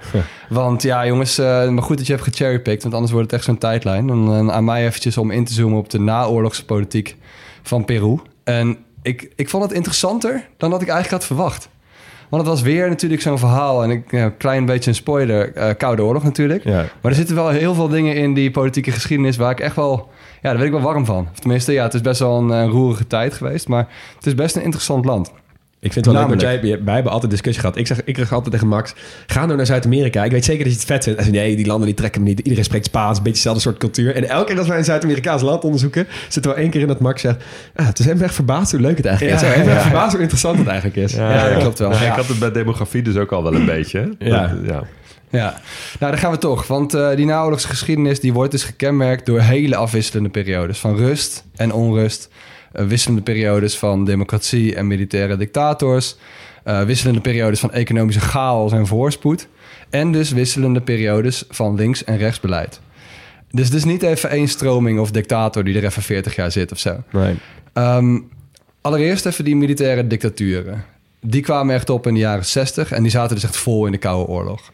Want ja, jongens, eh, maar goed dat je hebt gecherrypicked. Want anders wordt het echt zo'n tijdlijn. En, eh, aan mij eventjes om in te zoomen op de naoorlogse politiek van Peru. En ik, ik vond het interessanter dan dat ik eigenlijk had verwacht. Want het was weer natuurlijk zo'n verhaal. En ik, een klein beetje een spoiler. eh, Koude Oorlog natuurlijk. Ja. Maar er zitten wel heel veel dingen in die politieke geschiedenis waar ik echt wel, ja, daar ben ik wel warm van. Of tenminste, ja, het is best wel een eh, roerige tijd geweest, maar het is best een interessant land. Ik vind het wel leuk, want jij, wij hebben altijd discussie gehad. Ik zeg, ik zeg altijd tegen Max, ga nou naar Zuid-Amerika. Ik weet zeker dat je het vet vindt. Hij zei, nee, die landen die trekken me niet. Iedereen spreekt Spaans, een beetje hetzelfde soort cultuur. En elke keer als wij een Zuid-Amerikaans land onderzoeken, zitten we één keer in dat Max zegt, ah, het is hem echt verbaasd hoe leuk het eigenlijk Ja, is. Ja, verbaasd hoe interessant het eigenlijk is. Ja, dat klopt wel. Ik had het bij demografie dus ook al wel een beetje. Ja. Dat- ja. Ja, nou daar gaan we toch. Want eh, die naoorlogse geschiedenis die wordt dus gekenmerkt door hele afwisselende periodes. Van rust en onrust. Eh, wisselende periodes van democratie en militaire dictators. eh, wisselende periodes van economische chaos en voorspoed. En dus wisselende periodes van links- en rechtsbeleid. Dus het is niet even één stroming of dictator die er even 40 jaar zit of zo. Nee. Ehm, allereerst even die militaire dictaturen. Die kwamen echt op in de jaren 60 en die zaten dus echt vol in de Koude Oorlog.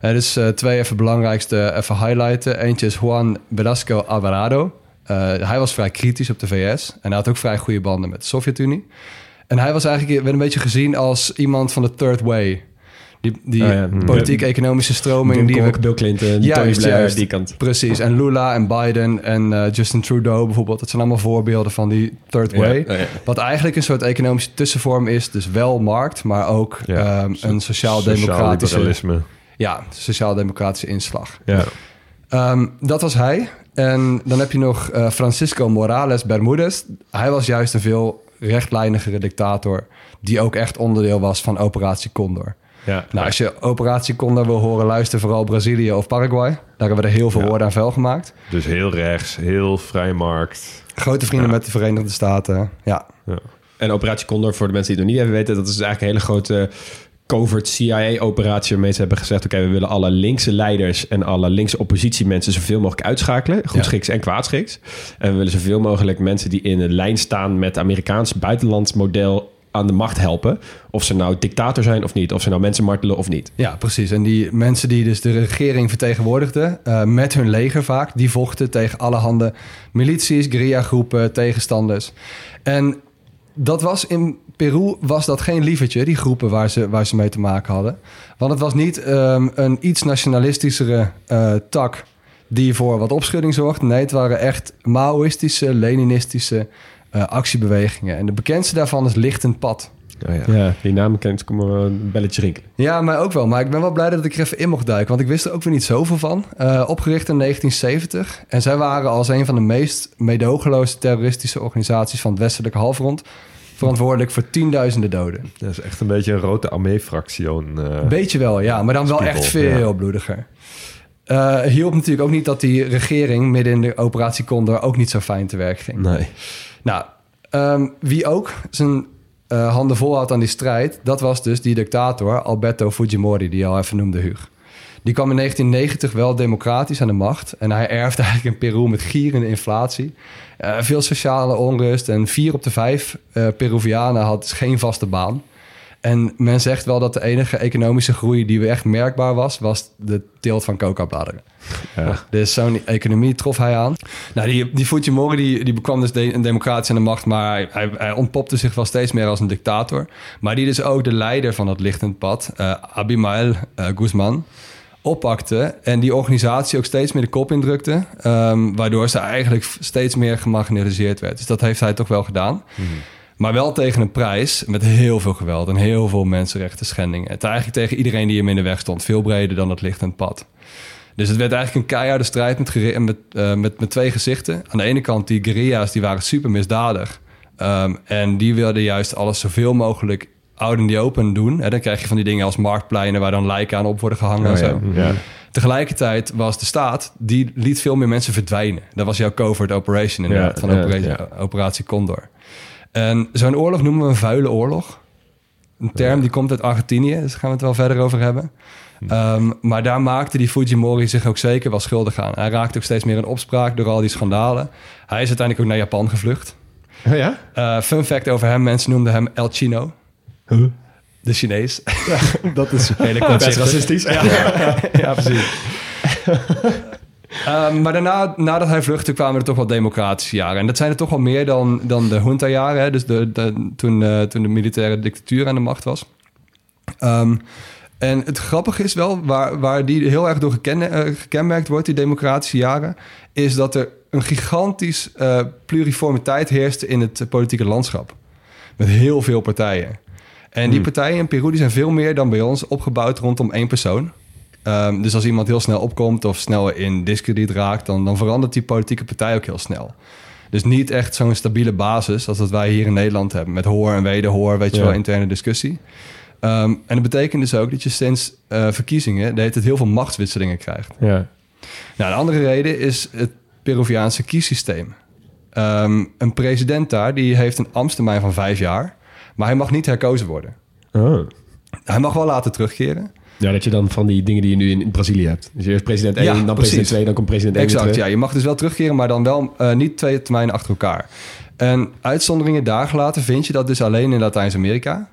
Er is eh, twee even belangrijkste even highlighten. Eentje is Juan Velasco Alvarado. Eh, hij was vrij kritisch op de VS en hij had ook vrij goede banden met de Sovjet-Unie. En hij was eigenlijk werd een beetje gezien als iemand van de third way. Die, die Oh ja. politiek-economische stroming die Cook, we... Bill Clinton, Tony Juist, Blair, juist. die kant. Precies, en Lula en Biden en eh, Justin Trudeau bijvoorbeeld. Dat zijn allemaal voorbeelden van die third way. Ja, ja. Wat eigenlijk een soort economische tussenvorm is. Dus wel markt, maar ook Ja, ehm, een sociaal-democratische... Ja, sociaal-democratische inslag. Ja. Ehm, dat was hij. En dan heb je nog eh, Francisco Morales Bermudez. Hij was juist een veel rechtlijnigere dictator... die ook echt onderdeel was van Operatie Condor. Ja. Nou, als je Operatie Condor wil horen, luister vooral Brazilië of Paraguay. Daar hebben we er heel veel Ja. woorden aan vuil gemaakt. Dus heel rechts, heel vrije markt. Grote vrienden met de Verenigde Staten. Ja, Ja. En Operatie Condor, voor de mensen die het nog niet even weten... dat is eigenlijk een hele grote covert CIA-operatie... waarmee ze hebben gezegd... oké, we willen alle linkse leiders... en alle linkse oppositiemensen zoveel mogelijk uitschakelen. Goedschiks en kwaadschiks. En we willen zoveel mogelijk mensen die in de lijn staan... met het Amerikaans buitenlands model aan de macht helpen. Of ze nou dictator zijn of niet. Of ze nou mensen martelen of niet. ja, precies. En die mensen die dus de regering vertegenwoordigden... eh, met hun leger vaak, die vochten tegen allerhande milities, guerrilla-groepen, tegenstanders. En dat was in Peru was dat geen lievertje, die groepen waar ze, waar ze mee te maken hadden. Want het was niet ehm, een iets nationalistischere eh, tak die voor wat opschudding zorgde. Nee, het waren echt Maoïstische, Leninistische eh, actiebewegingen. En de bekendste daarvan is Lichtend Pad. Oh, ja. Ja, die naam kent, kom maar een belletje rinkelen. Ja, mij ook wel. Maar ik ben wel blij dat ik er even in mocht duiken. Want ik wist er ook weer niet zoveel van. Eh, opgericht in 1970. En zij waren als een van de meest meedogenloze terroristische organisaties van het westelijke halfrond... verantwoordelijk voor tienduizenden doden. Dat is echt een beetje een rode armee-fractie. eh. Beetje wel, ja. Maar dan wel Spiegel, echt veel ja. bloediger. Eh hielp natuurlijk ook niet dat die regering midden in de operatie Condor ook niet zo fijn te werk ging. Nee. Nou, ehm, wie ook zijn eh, handen vol had aan die strijd, dat was dus die dictator Alberto Fujimori, die je al even noemde, Huug. Die kwam in 1990 wel democratisch aan de macht. En hij erfde eigenlijk een Peru met gierende inflatie. Eh, veel sociale onrust. En vier op de vijf eh, Peruvianen had geen vaste baan. En men zegt wel dat de enige economische groei die weer echt merkbaar was, was de teelt van coca-bladeren. Ja. Dus zo'n economie trof hij aan. Nou, die, die Fujimori die, die bekwam dus de, een democratie aan de macht, maar hij, hij, hij ontpopte zich wel steeds meer als een dictator. Maar die dus ook de leider van dat lichtend pad, eh Abimael eh, Guzman, oppakte en die organisatie ook steeds meer de kop indrukte, ehm, waardoor ze eigenlijk steeds meer gemarginaliseerd werd. Dus dat heeft hij toch wel gedaan. Maar wel tegen een prijs met heel veel geweld en heel veel mensenrechten schendingen. Het eigenlijk tegen iedereen die hem in de weg stond. Veel breder dan het lichtend pad. Dus het werd eigenlijk een keiharde strijd met, met, eh, met, met twee gezichten. Aan de ene kant die guerrilla's, die waren super misdadig. Ehm, en die wilden juist alles zoveel mogelijk out in the open doen. En dan krijg je van die dingen als marktpleinen... waar dan lijken aan op worden gehangen en Oh ja. zo. Ja. Tegelijkertijd was de staat, die liet veel meer mensen verdwijnen. Dat was jouw covert operation inderdaad, Ja, van ja, operatie, operatie Condor. En zo'n oorlog noemen we een vuile oorlog. Een term die komt uit Argentinië, dus daar gaan we het wel verder over hebben. Ehm, maar daar maakte die Fujimori zich ook zeker wel schuldig aan. Hij raakte ook steeds meer in opspraak door al die schandalen. Hij is uiteindelijk ook naar Japan gevlucht. Oh ja? Eh, fun fact over hem, mensen noemden hem El Chino. De Chinees. Dat is Hele racistisch. Ja, ja, precies. Ehm, maar daarna, nadat hij vluchtte, kwamen er toch wel democratische jaren. En dat zijn er toch wel meer dan, dan de junta-jaren. hè. Dus de, de, toen, eh, toen de militaire dictatuur aan de macht was. Ehm, en het grappige is wel, waar, waar die heel erg door geken, eh, gekenmerkt wordt, die democratische jaren, is dat er een gigantisch eh, pluriformiteit heerste in het politieke landschap. Met heel veel partijen. En die partijen in Peru die zijn veel meer dan bij ons opgebouwd rondom één persoon. Ehm, dus als iemand heel snel opkomt of snel in discrediet raakt, dan, dan verandert die politieke partij ook heel snel. Dus niet echt zo'n stabiele basis als dat wij hier in Nederland hebben. Met hoor en wederhoor, weet je Ja. wel, interne discussie. Ehm, en dat betekent dus ook dat je sinds eh, verkiezingen de tijd heel veel machtswisselingen krijgt. Ja. Nou, de andere reden is het Peruviaanse kiessysteem. Ehm, een president daar die heeft een ambtstermijn van vijf jaar, maar hij mag niet herkozen worden. Oh. Hij mag wel laten terugkeren. Ja, dat je dan van die dingen die je nu in, in Brazilië hebt. Dus eerst president 1, Ja, dan precies. president 2, dan komt president 1 Exact, ja. Je mag dus wel terugkeren, maar dan wel eh, niet twee termijnen achter elkaar. En uitzonderingen daar gelaten vind je dat dus alleen in Latijns-Amerika,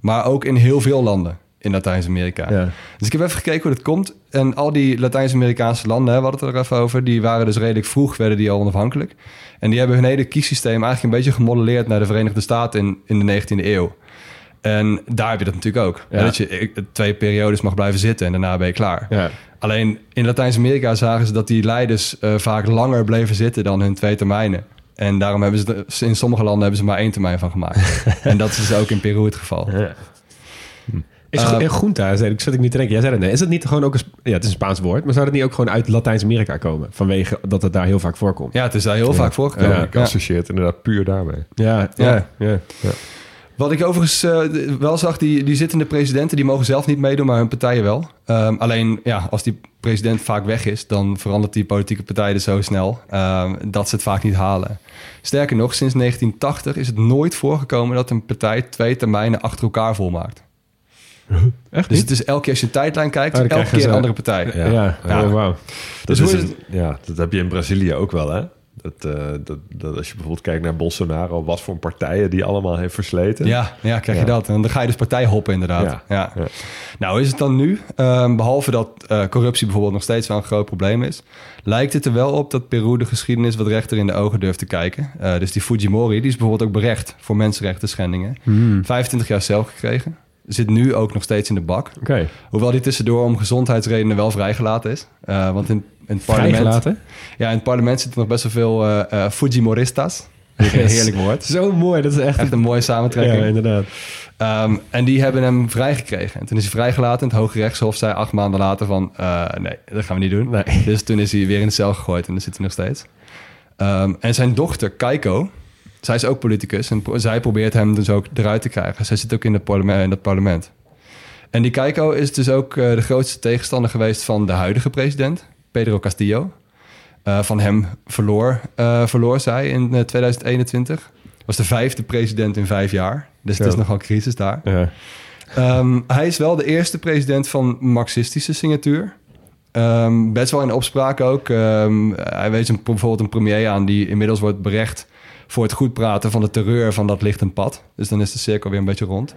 maar ook in heel veel landen in Latijns-Amerika. Ja. Dus ik heb even gekeken hoe dat komt. En al die Latijns-Amerikaanse landen, hè, we hadden het er even over, die waren dus redelijk vroeg, werden die al onafhankelijk. En die hebben hun hele kiessysteem eigenlijk een beetje gemodelleerd naar de Verenigde Staten in, in de 19e eeuw. En daar heb je dat natuurlijk ook. Ja. Dat je eh, twee periodes mag blijven zitten en daarna ben je klaar. Ja. Alleen in Latijns-Amerika zagen ze dat die leiders eh, vaak langer bleven zitten dan hun twee termijnen. En daarom hebben ze in sommige landen hebben ze maar één termijn van gemaakt. en dat is dus ook in Peru het geval. Ja. Is uh, Junta, zei- ik zat ik niet te denken. Jij zei dat, nee. Is dat niet gewoon ook een... Ja, het is een Spaans woord. Maar zou dat niet ook gewoon uit Latijns-Amerika komen? Vanwege dat het daar heel vaak voorkomt. Ja, het is daar heel vaak voorgekomen. Ja, ik associeer het inderdaad puur daarmee. Ja, ja, ja. Wat ik overigens eh, wel zag, die, die zittende presidenten... die mogen zelf niet meedoen, maar hun partijen wel. Ehm, alleen, ja, als die president vaak weg is... dan verandert die politieke partij er zo snel... ehm, dat ze het vaak niet halen. Sterker nog, sinds 1980 is het nooit voorgekomen... dat een partij twee termijnen achter elkaar volmaakt. Echt Dus niet? het is elke keer als je een tijdlijn kijkt... Dan elke keer een andere partij. Ja, ja. Oh. Dat, Dus is een- ja, dat heb je in Brazilië ook wel, hè? Dat, eh, dat, dat als je bijvoorbeeld kijkt naar Bolsonaro, wat voor partijen die allemaal heeft versleten. Ja, ja krijg je Ja. dat. En dan ga je dus partij hoppen inderdaad. Ja. Ja. Ja. Nou is het dan nu, ehm, behalve dat eh, corruptie bijvoorbeeld nog steeds wel een groot probleem is... lijkt het er wel op dat Peru de geschiedenis wat rechter in de ogen durft te kijken. Eh, dus die Fujimori, die is bijvoorbeeld ook berecht voor mensenrechten schendingen. 25 jaar cel gekregen. Zit nu ook nog steeds in de bak. Oké. Hoewel die tussendoor om gezondheidsredenen wel vrijgelaten is. Eh, want in, in het parlement... Vrijgelaten? Ja, in het parlement zitten nog best wel veel eh eh, Fujimoristas. Heerlijk woord. Zo mooi. Dat is echt... Echt een mooie samentrekking. Ja, inderdaad. Ehm, en die hebben hem vrijgekregen. En toen is hij vrijgelaten. En het Hoge Rechtshof zei acht maanden later van... nee, dat gaan we niet doen. Nee. Dus toen is hij weer in de cel gegooid. En daar zit hij nog steeds. Ehm, en zijn dochter, Keiko... Zij is ook politicus. En zij probeert hem dus ook eruit te krijgen. Zij zit ook in, de parlement, in het parlement. En die Keiko is dus ook eh, de grootste tegenstander geweest... van de huidige president, Pedro Castillo. Eh, van hem verloor, eh, verloor zij in eh, 2021. Was de vijfde president in vijf jaar. Dus het is nogal crisis daar. Ja. Ehm, hij is wel de eerste president van marxistische signatuur. Ehm, best wel in opspraak ook. Ehm, hij wees een, bijvoorbeeld een premier aan die inmiddels wordt berecht voor het goed praten van de terreur van dat lichtend pad. Dus dan is de cirkel weer een beetje rond.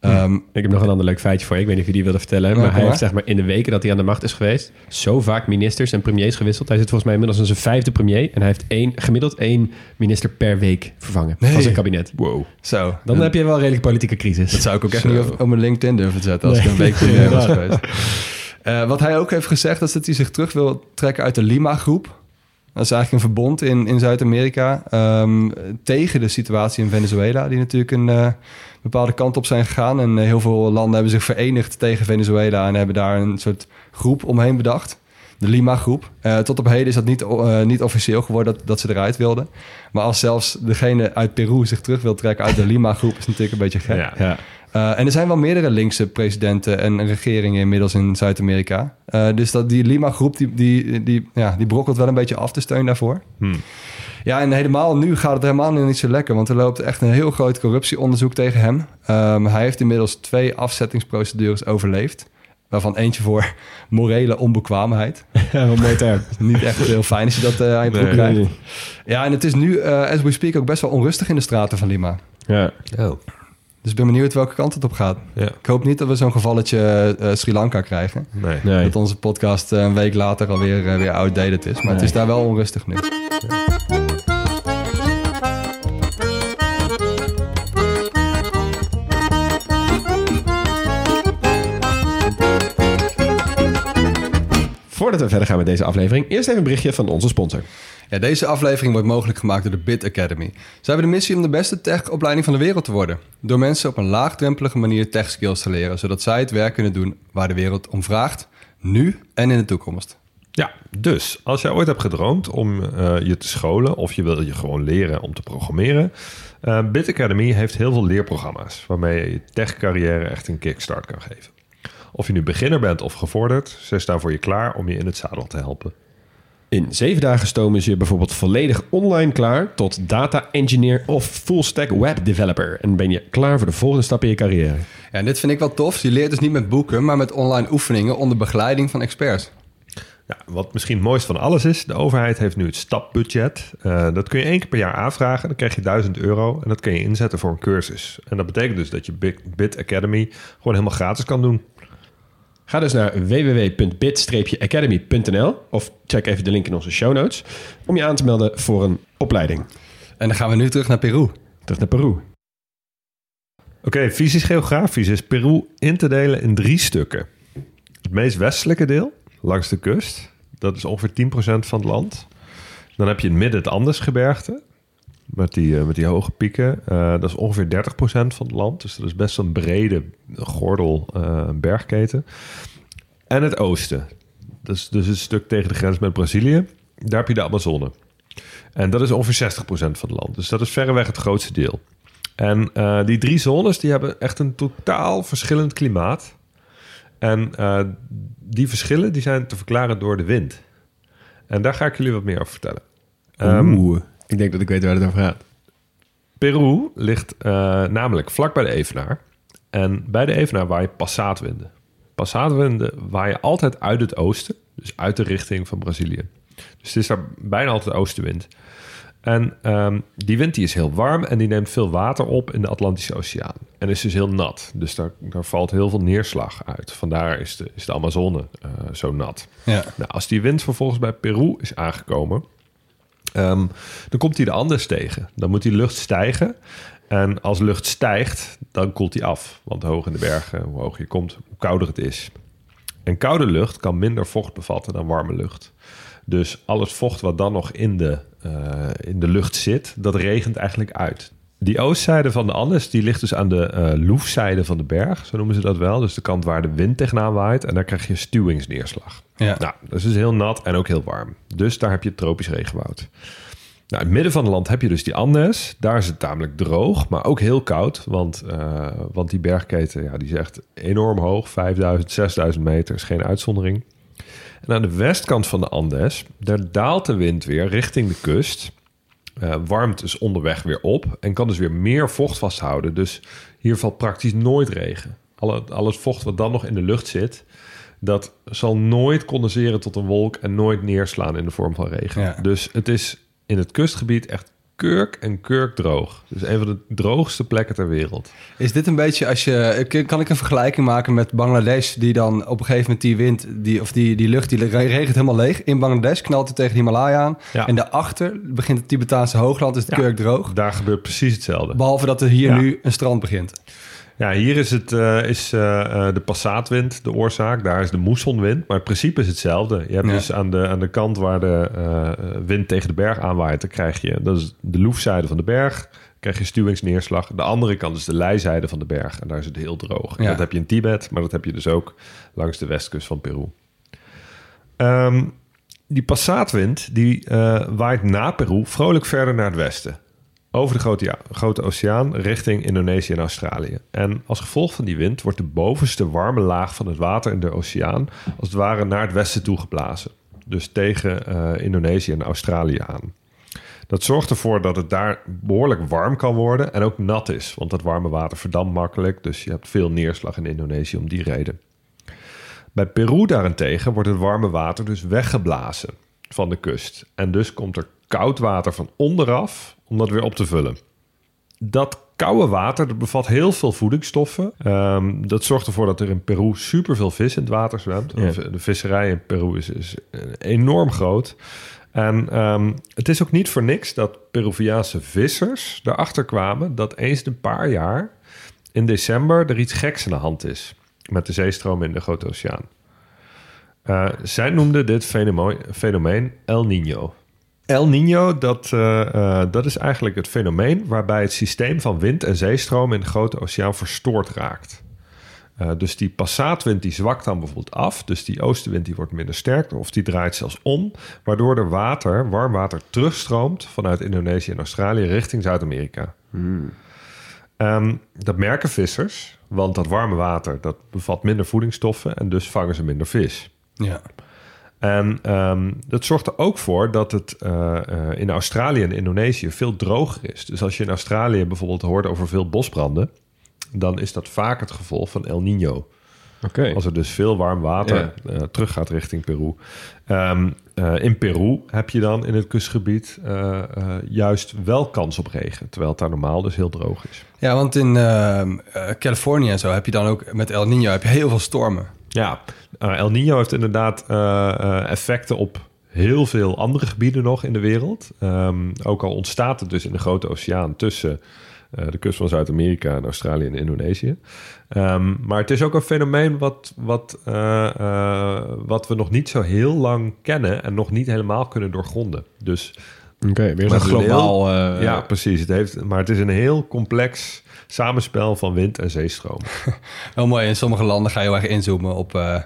Ehm, Ik heb nog een ander leuk feitje voor je. Ik weet niet of je die wilde vertellen. Maar hij heeft zeg maar in de weken dat hij aan de macht is geweest... zo vaak ministers en premiers gewisseld. Hij zit volgens mij inmiddels in zijn vijfde premier. En hij heeft één, gemiddeld één minister per week vervangen Nee. van zijn kabinet. Wow. zo. Dan heb je wel een redelijk politieke crisis. Dat zou ik ook echt Zo. niet op, op mijn LinkedIn durven zetten als ik een week premier was geweest. Eh, wat hij ook heeft gezegd is dat hij zich terug wil trekken uit de Lima-groep. Dat is eigenlijk een verbond in, in Zuid-Amerika ehm, tegen de situatie in Venezuela, die natuurlijk een eh, bepaalde kant op zijn gegaan. En eh, heel veel landen hebben zich verenigd tegen Venezuela en hebben daar een soort groep omheen bedacht. De Lima-groep. Eh, tot op heden is dat niet, eh, niet officieel geworden dat, dat ze eruit wilden. Maar als zelfs degene uit Peru zich terug wil trekken uit de Lima-groep, is het natuurlijk een beetje gek. Ja. Ja. Uh, en er zijn wel meerdere linkse presidenten en regeringen inmiddels in Zuid-Amerika. Uh, dus dat die Lima-groep, die, die, die, ja, die brokkelt wel een beetje af de steun daarvoor. Hmm. Ja, en helemaal nu gaat het helemaal niet zo lekker. Want er loopt echt een heel groot corruptieonderzoek tegen hem. Um, hij heeft inmiddels twee afzettingsprocedures overleefd. Waarvan eentje voor morele onbekwaamheid. Ja, wat mooi term. Niet echt heel fijn als je dat uh, aan je broek Nee. krijgt. Ja, en het is nu, uh, as we speak, ook best wel onrustig in de straten van Lima. Ja. Oh. Dus ik ben benieuwd welke kant het op gaat. Ja. Ik hoop niet dat we zo'n gevalletje uh, Sri Lanka krijgen. Nee. Nee. Dat onze podcast uh, een week later alweer uh, weer outdated is. Maar het is daar wel onrustig nu. Voordat we verder gaan met deze aflevering, eerst even een berichtje van onze sponsor. Ja, deze aflevering wordt mogelijk gemaakt door de Bit Academy. Ze hebben de missie om de beste tech-opleiding van de wereld te worden. Door mensen op een laagdrempelige manier tech-skills te leren, zodat zij het werk kunnen doen waar de wereld om vraagt, nu en in de toekomst. Ja, dus als jij ooit hebt gedroomd om uh, je te scholen of je wil je gewoon leren om te programmeren, uh, Bit Academy heeft heel veel leerprogramma's waarmee je je tech-carrière echt een kickstart kan geven. Of je nu beginner bent of gevorderd, ze staan voor je klaar om je in het zadel te helpen. In zeven dagen stomen ze je bijvoorbeeld volledig online klaar tot data engineer of full stack web developer. En ben je klaar voor de volgende stap in je carrière. Ja, en dit vind ik wel tof. Je leert dus niet met boeken, maar met online oefeningen onder begeleiding van experts. Ja, wat misschien het mooiste van alles is, de overheid heeft nu het stapbudget. Uh, dat kun je één keer per jaar aanvragen. Dan krijg je 1000 euro en dat kun je inzetten voor een cursus. En dat betekent dus dat je Bit Academy gewoon helemaal gratis kan doen. Ga dus naar www.bit-academy.nl of check even de link in onze show notes om je aan te melden voor een opleiding. En dan gaan we nu terug naar Peru. Terug naar Peru. Oké, fysisch geografisch is Peru in te delen in drie stukken. Het meest westelijke deel, langs de kust, dat is ongeveer 10% van het land. Dan heb je in het midden het Andesgebergte, met die, eh, met die hoge pieken. Eh, dat is ongeveer 30% van het land, dus dat is best een brede gordel uh, bergketen. En het oosten, dus, dus een stuk tegen de grens met Brazilië. Daar heb je de Amazone. En dat is ongeveer 60% van het land. Dus dat is verreweg het grootste deel. En die drie zones die hebben echt een totaal verschillend klimaat. En die verschillen die zijn te verklaren door de wind. En daar ga ik jullie wat meer over vertellen. Um, ik denk dat ik weet waar het over gaat. Peru ligt uh, namelijk vlak bij de Evenaar. En bij de Evenaar waaien passaatwinden. Passaatwinden waaien altijd uit het oosten, dus uit de richting van Brazilië. Dus het is daar bijna altijd oostenwind. En um, die wind die is heel warm en die neemt veel water op in de Atlantische Oceaan. En is dus heel nat. Dus daar, daar valt heel veel neerslag uit. Vandaar is de, is de Amazone uh, zo nat. Ja. Nou, als die wind vervolgens bij Peru is aangekomen, um, dan komt hij de Andes tegen. Dan moet die lucht stijgen. En als lucht stijgt, dan koelt hij af. Want hoog in de bergen, hoe hoger je komt, hoe kouder het is. En koude lucht kan minder vocht bevatten dan warme lucht. Dus al het vocht wat dan nog in de, uh, in de lucht zit, dat regent eigenlijk uit. Die oostzijde van de Andes, die ligt dus aan de uh, loefzijde van de berg, zo noemen ze dat wel. Dus de kant waar de wind tegenaan waait en daar krijg je stuwingsneerslag. Ja. Nou, dat is dus heel nat en ook heel warm. Dus daar heb je tropisch regenwoud. Nou, in het midden van het land heb je dus die Andes. Daar is het tamelijk droog, maar ook heel koud. Want, uh, want die bergketen ja, die is echt enorm hoog. 5000, 6000 meter is geen uitzondering. En aan de westkant van de Andes, daar daalt de wind weer richting de kust. Uh, warmt dus onderweg weer op en kan dus weer meer vocht vasthouden. Dus hier valt praktisch nooit regen. Alle, al het vocht wat dan nog in de lucht zit, dat zal nooit condenseren tot een wolk en nooit neerslaan in de vorm van regen. Ja. Dus het is in het kustgebied echt kurk en kurk droog. Dus een van de droogste plekken ter wereld. Is dit een beetje als je... Kan ik een vergelijking maken met Bangladesh... die dan op een gegeven moment die wind... Die, of die, die lucht, die regent helemaal leeg. In Bangladesh knalt het tegen de Himalaya aan. Ja. En daarachter begint het Tibetaanse hoogland... is Ja. kurk droog. Daar gebeurt precies hetzelfde. Behalve dat er hier Ja. nu een strand begint. Ja, hier is, het, eh, is eh, eh, de passaatwind de oorzaak. Daar is de moessonwind. Maar het principe is hetzelfde. Je hebt Ja. dus aan de, aan de kant waar de wind tegen de berg aanwaait... dan krijg je, dat is de loefzijde van de berg... krijg je stuwingsneerslag. De andere kant is de leizijde van de berg. En daar is het heel droog. Ja. Dat heb je in Tibet, maar dat heb je dus ook... langs de westkust van Peru. Ehm, die passaatwind die waait na Peru vrolijk verder naar het westen. Over de grote, grote oceaan richting Indonesië en Australië. En als gevolg van die wind wordt de bovenste warme laag van het water in de oceaan als het ware naar het westen toe geblazen. Dus tegen eh, Indonesië en Australië aan. Dat zorgt ervoor dat het daar behoorlijk warm kan worden en ook nat is. Want dat warme water verdampt makkelijk, dus je hebt veel neerslag in Indonesië om die reden. Bij Peru daarentegen wordt het warme water dus weggeblazen van de kust. En dus komt er koud water van onderaf om dat weer op te vullen. Dat koude water dat bevat heel veel voedingsstoffen. Ehm, dat zorgt ervoor dat er in Peru superveel vis in het water zwemt. Ja. De visserij in Peru is, is eh, enorm groot. En ehm, het is ook niet voor niks dat Peruviaanse vissers erachter kwamen dat eens een paar jaar in december er iets geks aan de hand is met de zeestroom in de Grote Oceaan. Eh, zij noemden dit fenomeen, fenomeen El Niño. El Niño, dat, eh, eh, dat is eigenlijk het fenomeen waarbij het systeem van wind en zeestroom in de Grote Oceaan verstoord raakt. Eh, dus die passaatwind die zwakt dan bijvoorbeeld af. Dus die oostenwind die wordt minder sterk of die draait zelfs om. Waardoor er water, warm water terugstroomt vanuit Indonesië en Australië richting Zuid-Amerika. Ehm, dat merken vissers, want dat warme water dat bevat minder voedingsstoffen en dus vangen ze minder vis. Ja. En ehm, dat zorgt er ook voor dat het eh, eh, in Australië en Indonesië veel droger is. Dus als je in Australië bijvoorbeeld hoort over veel bosbranden, dan is dat vaak het gevolg van El Niño. Oké. Als er dus veel warm water eh, teruggaat richting Peru. Ehm, eh, in Peru heb je dan in het kustgebied eh, eh, juist wel kans op regen. Terwijl het daar normaal dus heel droog is. Ja, want in ehm, eh, Californië en zo heb je dan ook met El Niño heb je heel veel stormen. Ja, eh, El Niño heeft inderdaad eh, eh, effecten op heel veel andere gebieden nog in de wereld. Ehm, ook al ontstaat het dus in de Grote Oceaan tussen Eh, de kust van Zuid-Amerika en Australië en Indonesië. Ehm, maar het is ook een fenomeen wat, wat, eh, eh, wat we nog niet zo heel lang kennen en nog niet helemaal kunnen doorgronden. Dus Oké, weer een globaal... heel- eh, ja, precies. Het heeft, maar het is een heel complex samenspel van wind en zeestroom. Heel mooi. In sommige landen ga je heel erg inzoomen op... eh,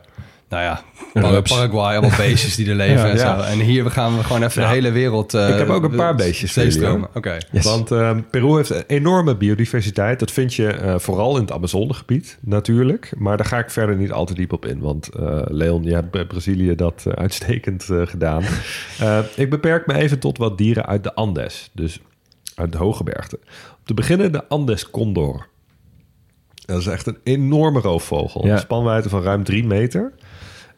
nou ja, Rups. Paraguay, allemaal beestjes die er leven Ja, en ja. zo. En hier gaan we gewoon even de hele wereld... eh, ik heb ook een paar beestjes zeestromen. Oké. Yes. Want ehm, Peru heeft een enorme biodiversiteit. Dat vind je eh, vooral in het Amazonegebied natuurlijk. Maar daar ga ik verder niet al te diep op in. Want eh, Leon, je hebt bij Brazilië dat eh, uitstekend eh, gedaan. Eh, ik beperk me even tot wat dieren uit de Andes. Dus uit de hooggebergte. Om te beginnen de Andes condor. Dat is echt een enorme roofvogel. Een spanwijdte van ruim drie meter.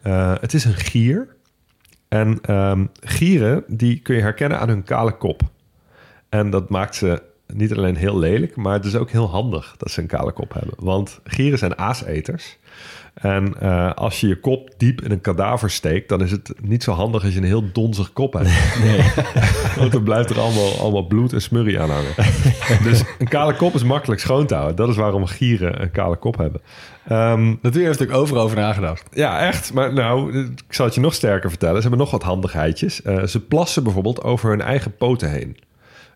Eh, het is een gier. En ehm, gieren die kun je herkennen aan hun kale kop. En dat maakt ze niet alleen heel lelijk, maar het is ook heel handig dat ze een kale kop hebben. Want gieren zijn aaseters. En eh, als je je kop diep in een kadaver steekt, dan is het niet zo handig als je een heel donzig kop hebt. Nee. Want dan blijft er allemaal, allemaal bloed en smurrie aan hangen. dus een kale kop is makkelijk schoon te houden. Dat is waarom gieren een kale kop hebben. Ehm, Natuurlijk heeft natuurlijk overal over nagedacht. ja, echt. Maar nou, ik zal het je nog sterker vertellen. Ze hebben nog wat handigheidjes. Eh, ze plassen bijvoorbeeld over hun eigen poten heen.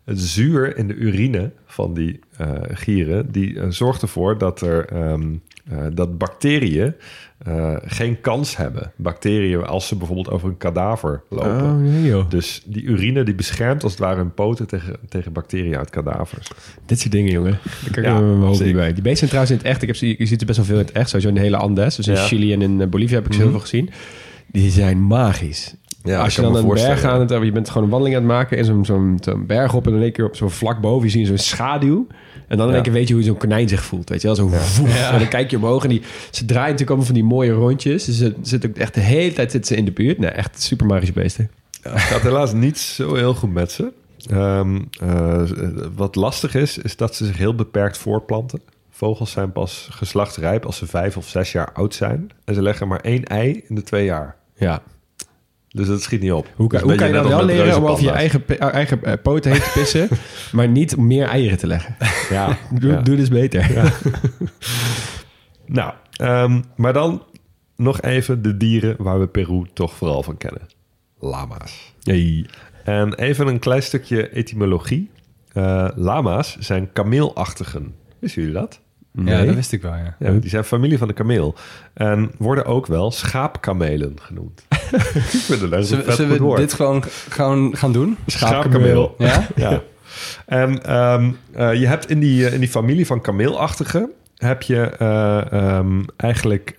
Het zuur in de urine van die eh, gieren... die eh, zorgt ervoor dat, er, ehm, eh, dat bacteriën eh, geen kans hebben. Bacteriën als ze bijvoorbeeld over een kadaver lopen. Oh, nee joh. Dus die urine die beschermt als het ware hun poten tegen, tegen bacteriën uit kadavers. Dit soort dingen, jongen. Daar kan ik Ja, me mijn niet bij. Die beesten zijn trouwens in het echt. Ik heb je ziet er best wel veel in het echt. Sowieso in de hele Andes. Dus in Ja. Mhm. Chili en in eh, Bolivia heb ik ze heel veel gezien. Die zijn magisch. Ja, Als ik je dan een berg aan het je bent gewoon een wandeling aan het maken in zo'n zo'n zo'n berg op en in één keer op zo'n vlak boven je ziet zo'n schaduw. En dan in Ja. één keer weet je hoe zo'n konijn zich voelt. Weet je wel, zo voef. En dan kijk je omhoog en die, ze draaien natuurlijk allemaal van die mooie rondjes. Dus ze zitten ook echt de hele tijd zitten ze in de buurt. Nee, echt super magische beesten. Ja, het gaat helaas niet zo heel goed met ze. Ehm, eh, wat lastig is, is dat ze zich heel beperkt voortplanten. Vogels zijn pas geslachtsrijp als ze vijf of zes jaar oud zijn. En ze leggen maar één ei in de twee jaar. Ja. Dus dat schiet niet op. Hoe kan, Dat hoe is kan je dan wel leren om over je eigen, pe- eigen eh, poten heen te pissen, maar niet om meer eieren te leggen? Ja, Doe, ja. doe dus beter. Nou, ehm, maar dan nog even de dieren waar we Peru toch vooral van kennen. Lama's. Hey. En even een klein stukje etymologie. Eh, lama's zijn kameelachtigen. Wisten jullie dat? Ja, dat wist ik wel, ja. Ja, die zijn familie van de kameel. En worden ook wel schaapkamelen genoemd. ik vind het Zullen, we woord. dit gewoon gaan, gaan doen? Schaapkameel. Ja? Ja. En ehm, eh, je hebt in die, eh, in die familie van kameelachtigen... heb je eh, ehm, eigenlijk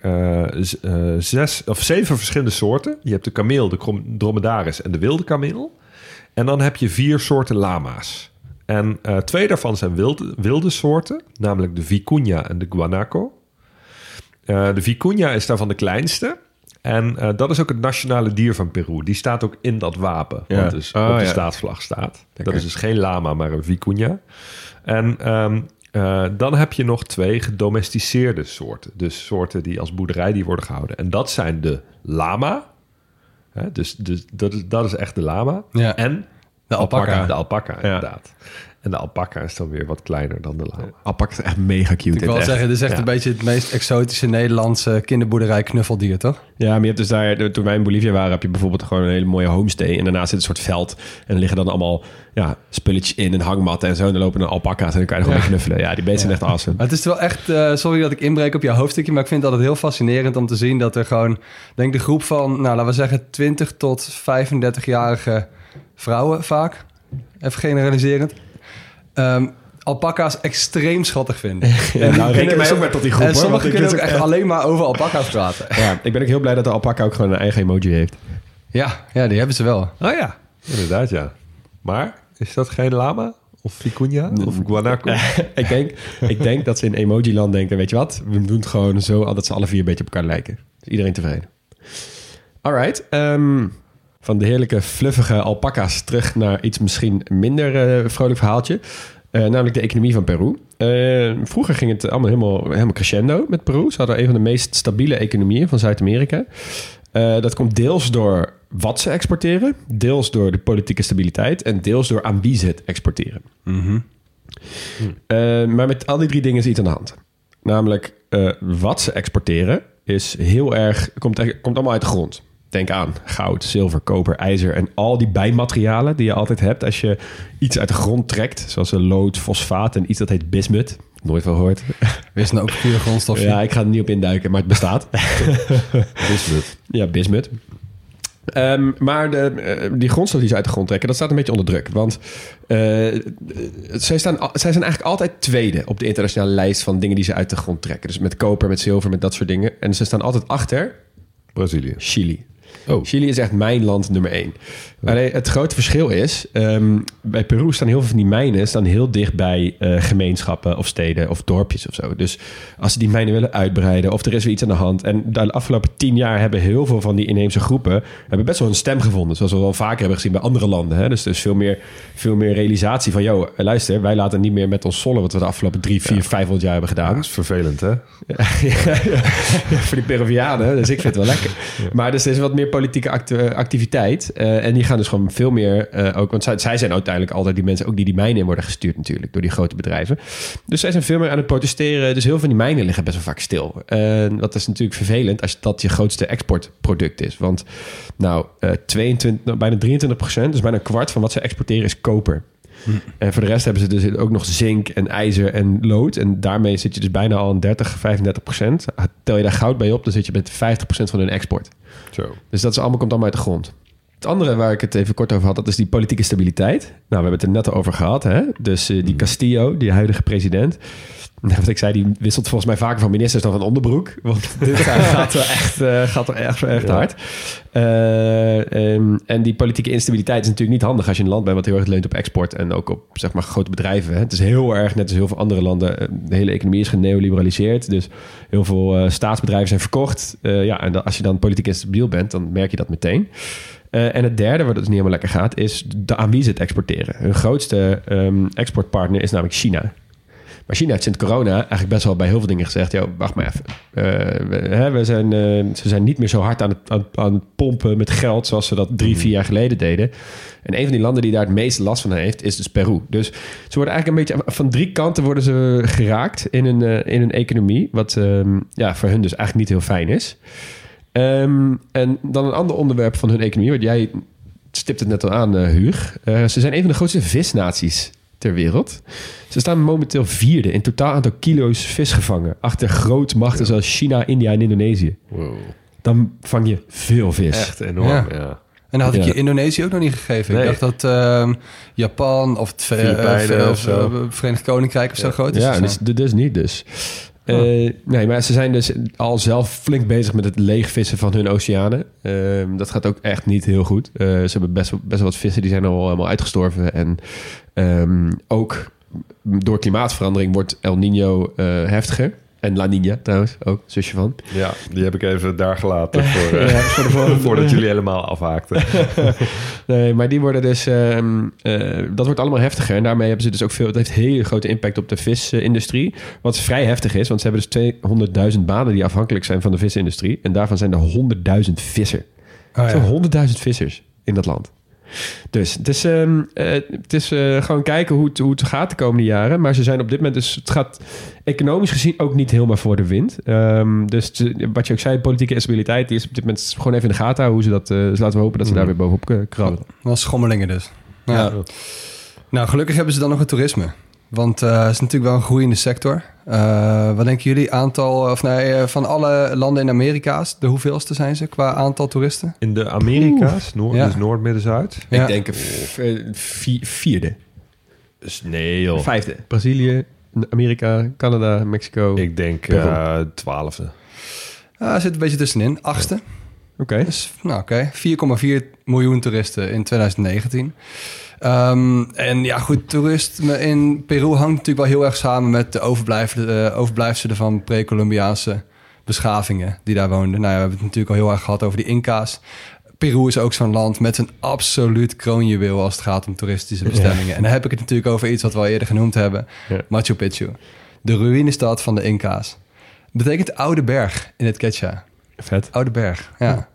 z- zes of zeven verschillende soorten. Je hebt de kameel, de krom- dromedaris en de wilde kameel. En dan heb je vier soorten lama's. En twee daarvan zijn wilde, wilde soorten, namelijk de vicuña en de guanaco. De vicuña is daarvan de kleinste. En eh, dat is ook het nationale dier van Peru. Die staat ook in dat wapen, Ja. wat dus Oh, op de ja. staatsvlag staat. Dat is dus geen lama, maar een vicuña. En ehm, eh, dan heb je nog twee gedomesticeerde soorten. Dus soorten die als boerderij die worden gehouden. En dat zijn de lama. Hè, dus dus dat, is, dat is echt de lama. Ja. En De alpaca. de alpaca, inderdaad. En de alpaca is dan weer wat kleiner dan de lama. Alpaca is echt mega cute. Ik wil zeggen, dit is echt Ja. een beetje het meest exotische Nederlandse kinderboerderij knuffeldier, toch? Ja, maar je hebt dus daar, toen wij in Bolivia waren, heb je bijvoorbeeld gewoon een hele mooie homestay. En daarnaast zit een soort veld. En er liggen dan allemaal ja, spulletjes in en hangmatten en zo. En dan lopen er alpaca's en dan kan je er gewoon knuffelen. Ja, die beesten zijn echt awesome. Maar het is wel echt, eh, sorry dat ik inbreek op jouw hoofdstukje, maar ik vind het altijd heel fascinerend om te zien dat er gewoon, denk de groep van, nou laten we zeggen 20 tot 35-jarige vrouwen vaak, even generaliserend, ehm, alpaca's extreem schattig vinden. Ja, nou, reken mij ook maar tot die groep, En hoor, sommigen kunnen ook vind echt alleen maar over alpaca's praten. Ja, ik ben ook heel blij dat de alpaca ook gewoon een eigen emoji heeft. Ja, ja, die hebben ze wel. Oh ja, inderdaad ja. Maar is dat geen lama? Of vicuña? Of guanaco? ik, denk, ik denk dat ze in emoji-land denken, weet je wat? We doen het gewoon zo dat ze alle vier een beetje op elkaar lijken. Dus iedereen tevreden. Alright. ehm, van de heerlijke fluffige alpaca's terug naar iets misschien minder eh, vrolijk verhaaltje. Eh, namelijk de economie van Peru. Eh, vroeger ging het allemaal helemaal, helemaal crescendo met Peru. Ze hadden een van de meest stabiele economieën van Zuid-Amerika. Dat komt deels door wat ze exporteren, deels door de politieke stabiliteit en deels door aan wie ze het exporteren. Eh, maar met al die drie dingen is iets aan de hand. Namelijk, wat ze exporteren is heel erg... Komt, komt allemaal uit de grond. Denk aan goud, zilver, koper, ijzer en al die bijmaterialen die je altijd hebt als je iets uit de grond trekt. Zoals een lood, fosfaat en iets dat heet bismut. Nooit van gehoord. Wees nou ook een goede grondstofje. Ja, ik ga er niet op induiken, maar het bestaat. Bismuth. Ja, bismut. Ehm, maar de, eh, die grondstof die ze uit de grond trekken, dat staat een beetje onder druk. Want eh, zij, staan, zij zijn eigenlijk altijd tweede op de internationale lijst van dingen die ze uit de grond trekken. Dus met koper, met zilver, met dat soort dingen. En ze staan altijd achter Brazilië. Chili. Oh. Chili is echt mijn land nummer één. Alleen het grote verschil is, ehm, bij Peru staan heel veel van die mijnen staan heel dicht bij eh, gemeenschappen of steden of dorpjes of zo. Dus als ze die mijnen willen uitbreiden of er is weer iets aan de hand. En de afgelopen tien jaar hebben heel veel van die inheemse groepen hebben best wel een stem gevonden. Zoals we wel vaker hebben gezien bij andere landen. Hè? Dus er is veel meer, veel meer realisatie van, joh, luister, wij laten niet meer met ons sollen wat we de afgelopen drie, vier, vijfhonderd jaar hebben gedaan. Dat is vervelend, hè? Ja, ja, voor die Peruvianen. Dus ik vind het wel lekker. Maar dus er is wat meer politieke actu- activiteit. eh, en die gaan dus gewoon veel meer... eh, ook, want zij, zij zijn uiteindelijk altijd die mensen... ook die die mijnen in worden gestuurd natuurlijk... door die grote bedrijven. Dus zij zijn veel meer aan het protesteren. Dus heel veel van die mijnen liggen best wel vaak stil. En dat is natuurlijk vervelend... als dat je grootste exportproduct is. Want nou, eh 22, nou, bijna 23 procent... dus bijna een kwart van wat ze exporteren is koper. En voor de rest hebben ze dus ook nog zink en ijzer en lood. En daarmee zit je dus bijna al aan 30, 35 procent. Tel je daar goud bij op, dan zit je met 50 procent van hun export. Zo. Dus dat is allemaal, komt allemaal uit de grond. Het andere waar ik het even kort over had, dat is die politieke stabiliteit. Nou, we hebben het er net over gehad. Hè? Dus eh, die Castillo, die huidige president. Nou, wat ik zei, die wisselt volgens mij vaker van ministers dan van onderbroek. Want dit gaat wel echt, eh, gaat wel echt, echt hard. Eh, ehm, en die politieke instabiliteit is natuurlijk niet handig als je een land bent wat heel erg leunt op export en ook op zeg maar, grote bedrijven. Hè. Het is heel erg, net als heel veel andere landen, eh, de hele economie is geneoliberaliseerd. Dus heel veel staatsbedrijven zijn verkocht. Ja, en dan- als je dan politiek instabiel bent, dan merk je dat meteen. En het derde, waar het dus niet helemaal lekker gaat, is de, aan wie ze het exporteren. Hun grootste ehm, exportpartner is namelijk China. Maar China heeft sinds corona eigenlijk best wel bij heel veel dingen gezegd... Yo, wacht maar even. Eh, we, hè, we zijn, eh, ze zijn niet meer zo hard aan het, aan, aan het pompen met geld... zoals ze dat drie, vier jaar geleden deden. En een van die landen die daar het meeste last van heeft... is dus Peru. Dus ze worden eigenlijk een beetje... van drie kanten worden ze geraakt in hun, eh, in hun economie... wat ehm, ja, voor hun dus eigenlijk niet heel fijn is. Ehm, en dan een ander onderwerp van hun economie... wat jij stipt het net al aan, Huug. Ze zijn een van de grootste visnaties ter wereld. Ze staan momenteel vierde in totaal aantal kilo's vis gevangen. Achter grootmachten zoals China, India en Indonesië. Wow. Dan vang je veel vis. Echt enorm, Ja. ja. En dat had ik Ja. je Indonesië ook nog niet gegeven. Nee. Ik dacht dat ehm, Japan of het Ve- Filipijnen eh, of zo. Verenigd Koninkrijk of zo groot is. Ja, dus, dus niet dus. Eh, nee, maar ze zijn dus al zelf flink bezig met het leegvissen van hun oceanen. Ehm, dat gaat ook echt niet heel goed. Eh, ze hebben best, best wel wat vissen die zijn al helemaal uitgestorven. En ehm, ook door klimaatverandering wordt El Nino eh, heftiger. En La Nina trouwens, ook zusje van. Ja, die heb ik even daar gelaten voor, eh, Ja, voor de volgende- voordat jullie helemaal afhaakten. Nee, maar die worden dus... ehm, eh, dat wordt allemaal heftiger. En daarmee hebben ze dus ook veel... Het heeft hele grote impact op de visindustrie. Wat vrij heftig is, want ze hebben dus 200.000 banen... die afhankelijk zijn van de visindustrie. En daarvan zijn er 100.000 vissen. Oh, Er ja. zijn 100.000 vissers in dat land. Dus het is, ehm, eh, het is eh, gewoon kijken hoe het, hoe het gaat de komende jaren. Maar ze zijn op dit moment dus... Het gaat economisch gezien ook niet helemaal voor de wind. Ehm, dus te- wat je ook zei, politieke instabiliteit... die is op dit moment gewoon even in de gaten houden hoe ze dat... eh, dus laten we hopen dat ze daar weer bovenop krabben. Wel schommelingen dus. Ja. Ja. Nou, gelukkig hebben ze dan nog het toerisme. Want eh het is natuurlijk wel een groeiende sector. Eh, wat denken jullie? Aantal, of nee, eh, van alle landen in Amerika's, de hoeveelste zijn ze qua aantal toeristen? In de Amerika's, Noord, Ja. dus Noord, Midden, Zuid. Ja. Ik denk eh, vierde. Dus nee joh. Vijfde. Brazilië, Amerika, Canada, Mexico. Ik denk eh, twaalfde. Ah, zit een beetje tussenin. Achtste. Oké. Dus, nou oké, 4,4 miljoen toeristen in 2019. Ehm, en ja, goed, toerisme in Peru hangt natuurlijk wel heel erg samen met de overblijfselen, eh, overblijfselen van pre-Columbiaanse beschavingen die daar woonden. Nou ja, we hebben het natuurlijk al heel erg gehad over die Inca's. Peru is ook zo'n land met een absoluut kroonjuweel als het gaat om toeristische bestemmingen. En dan heb ik het natuurlijk over iets wat we al eerder genoemd hebben. Ja. Machu Picchu. De ruïnestad van de Inca's. Betekent oude berg in het Quechua. Vet. Oude berg, ja.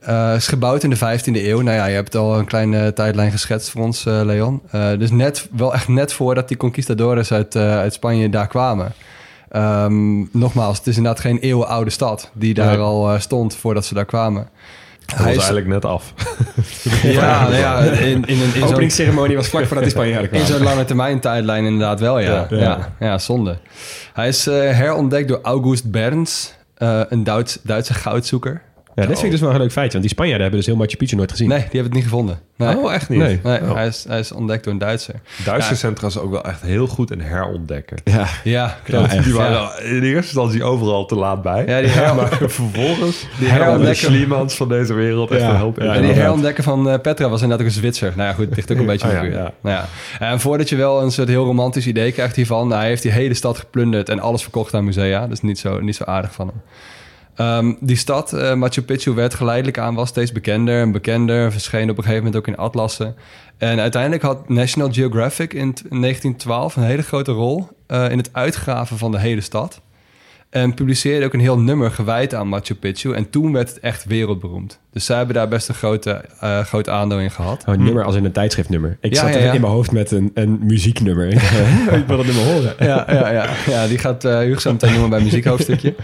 Eh, is gebouwd in de 15e eeuw. Nou ja, je hebt al een kleine tijdlijn geschetst voor ons, eh, Leon. Eh, dus net, wel echt net voordat die conquistadores uit, uit Spanje daar kwamen. Ehm, nogmaals, het is inderdaad geen eeuwenoude stad die daar Nee. al stond voordat ze daar kwamen. Dat was eigenlijk net af. Ja, nou ja, in, in, een- openingsceremonie was vlak voordat die Spanjaarden in zo'n lange termijn tijdlijn inderdaad wel, ja. Ja. Ja, ja. zonde. Hij is eh, herontdekt door August Berns, een Duits, Duitse goudzoeker. Ja, dit vind ik dus wel een leuk feitje. Want die Spanjaarden hebben dus heel Machu Picchu nooit gezien. Nee, die hebben het niet gevonden. Nee. Oh, echt niet? Nee. Nee, Oh. hij, is, hij is ontdekt door een Duitser. Duitse Ja. centra is ook wel echt heel goed in herontdekken. Ja. Ja, die waren in eerste instantie overal te laat bij. Ja, die her- maar vervolgens die herontdekken herontdekken- Schliemans van deze wereld echt Ja. een hoop. Ja, in. en die herontdekken van eh, Petra was inderdaad ook een Zwitser. Nou ja, goed, het ligt ook een beetje in Oh de ja. Nou ja. En voordat je wel een soort heel romantisch idee krijgt hiervan... hij heeft die hele stad geplunderd en alles verkocht aan musea. Dus niet zo, niet zo aardig van hem. Ehm, die stad, eh, Machu Picchu, werd geleidelijk aan, was steeds bekender en bekender. Verscheen op een gegeven moment ook in atlassen. En uiteindelijk had National Geographic in, t- in 1912 een hele grote rol... eh, in het uitgraven van de hele stad. En publiceerde ook een heel nummer gewijd aan Machu Picchu. En toen werd het echt wereldberoemd. Dus zij hebben daar best een grote, eh groot aandeel in gehad. Oh, een nummer als in een tijdschriftnummer. Ik Ja, zat ja, even ja. in mijn hoofd met een, een muzieknummer. ik wil dat nummer horen. Ja, ja, ja. ja die gaat eh Hugo zo meteen noemen bij het muziekhoofdstukje.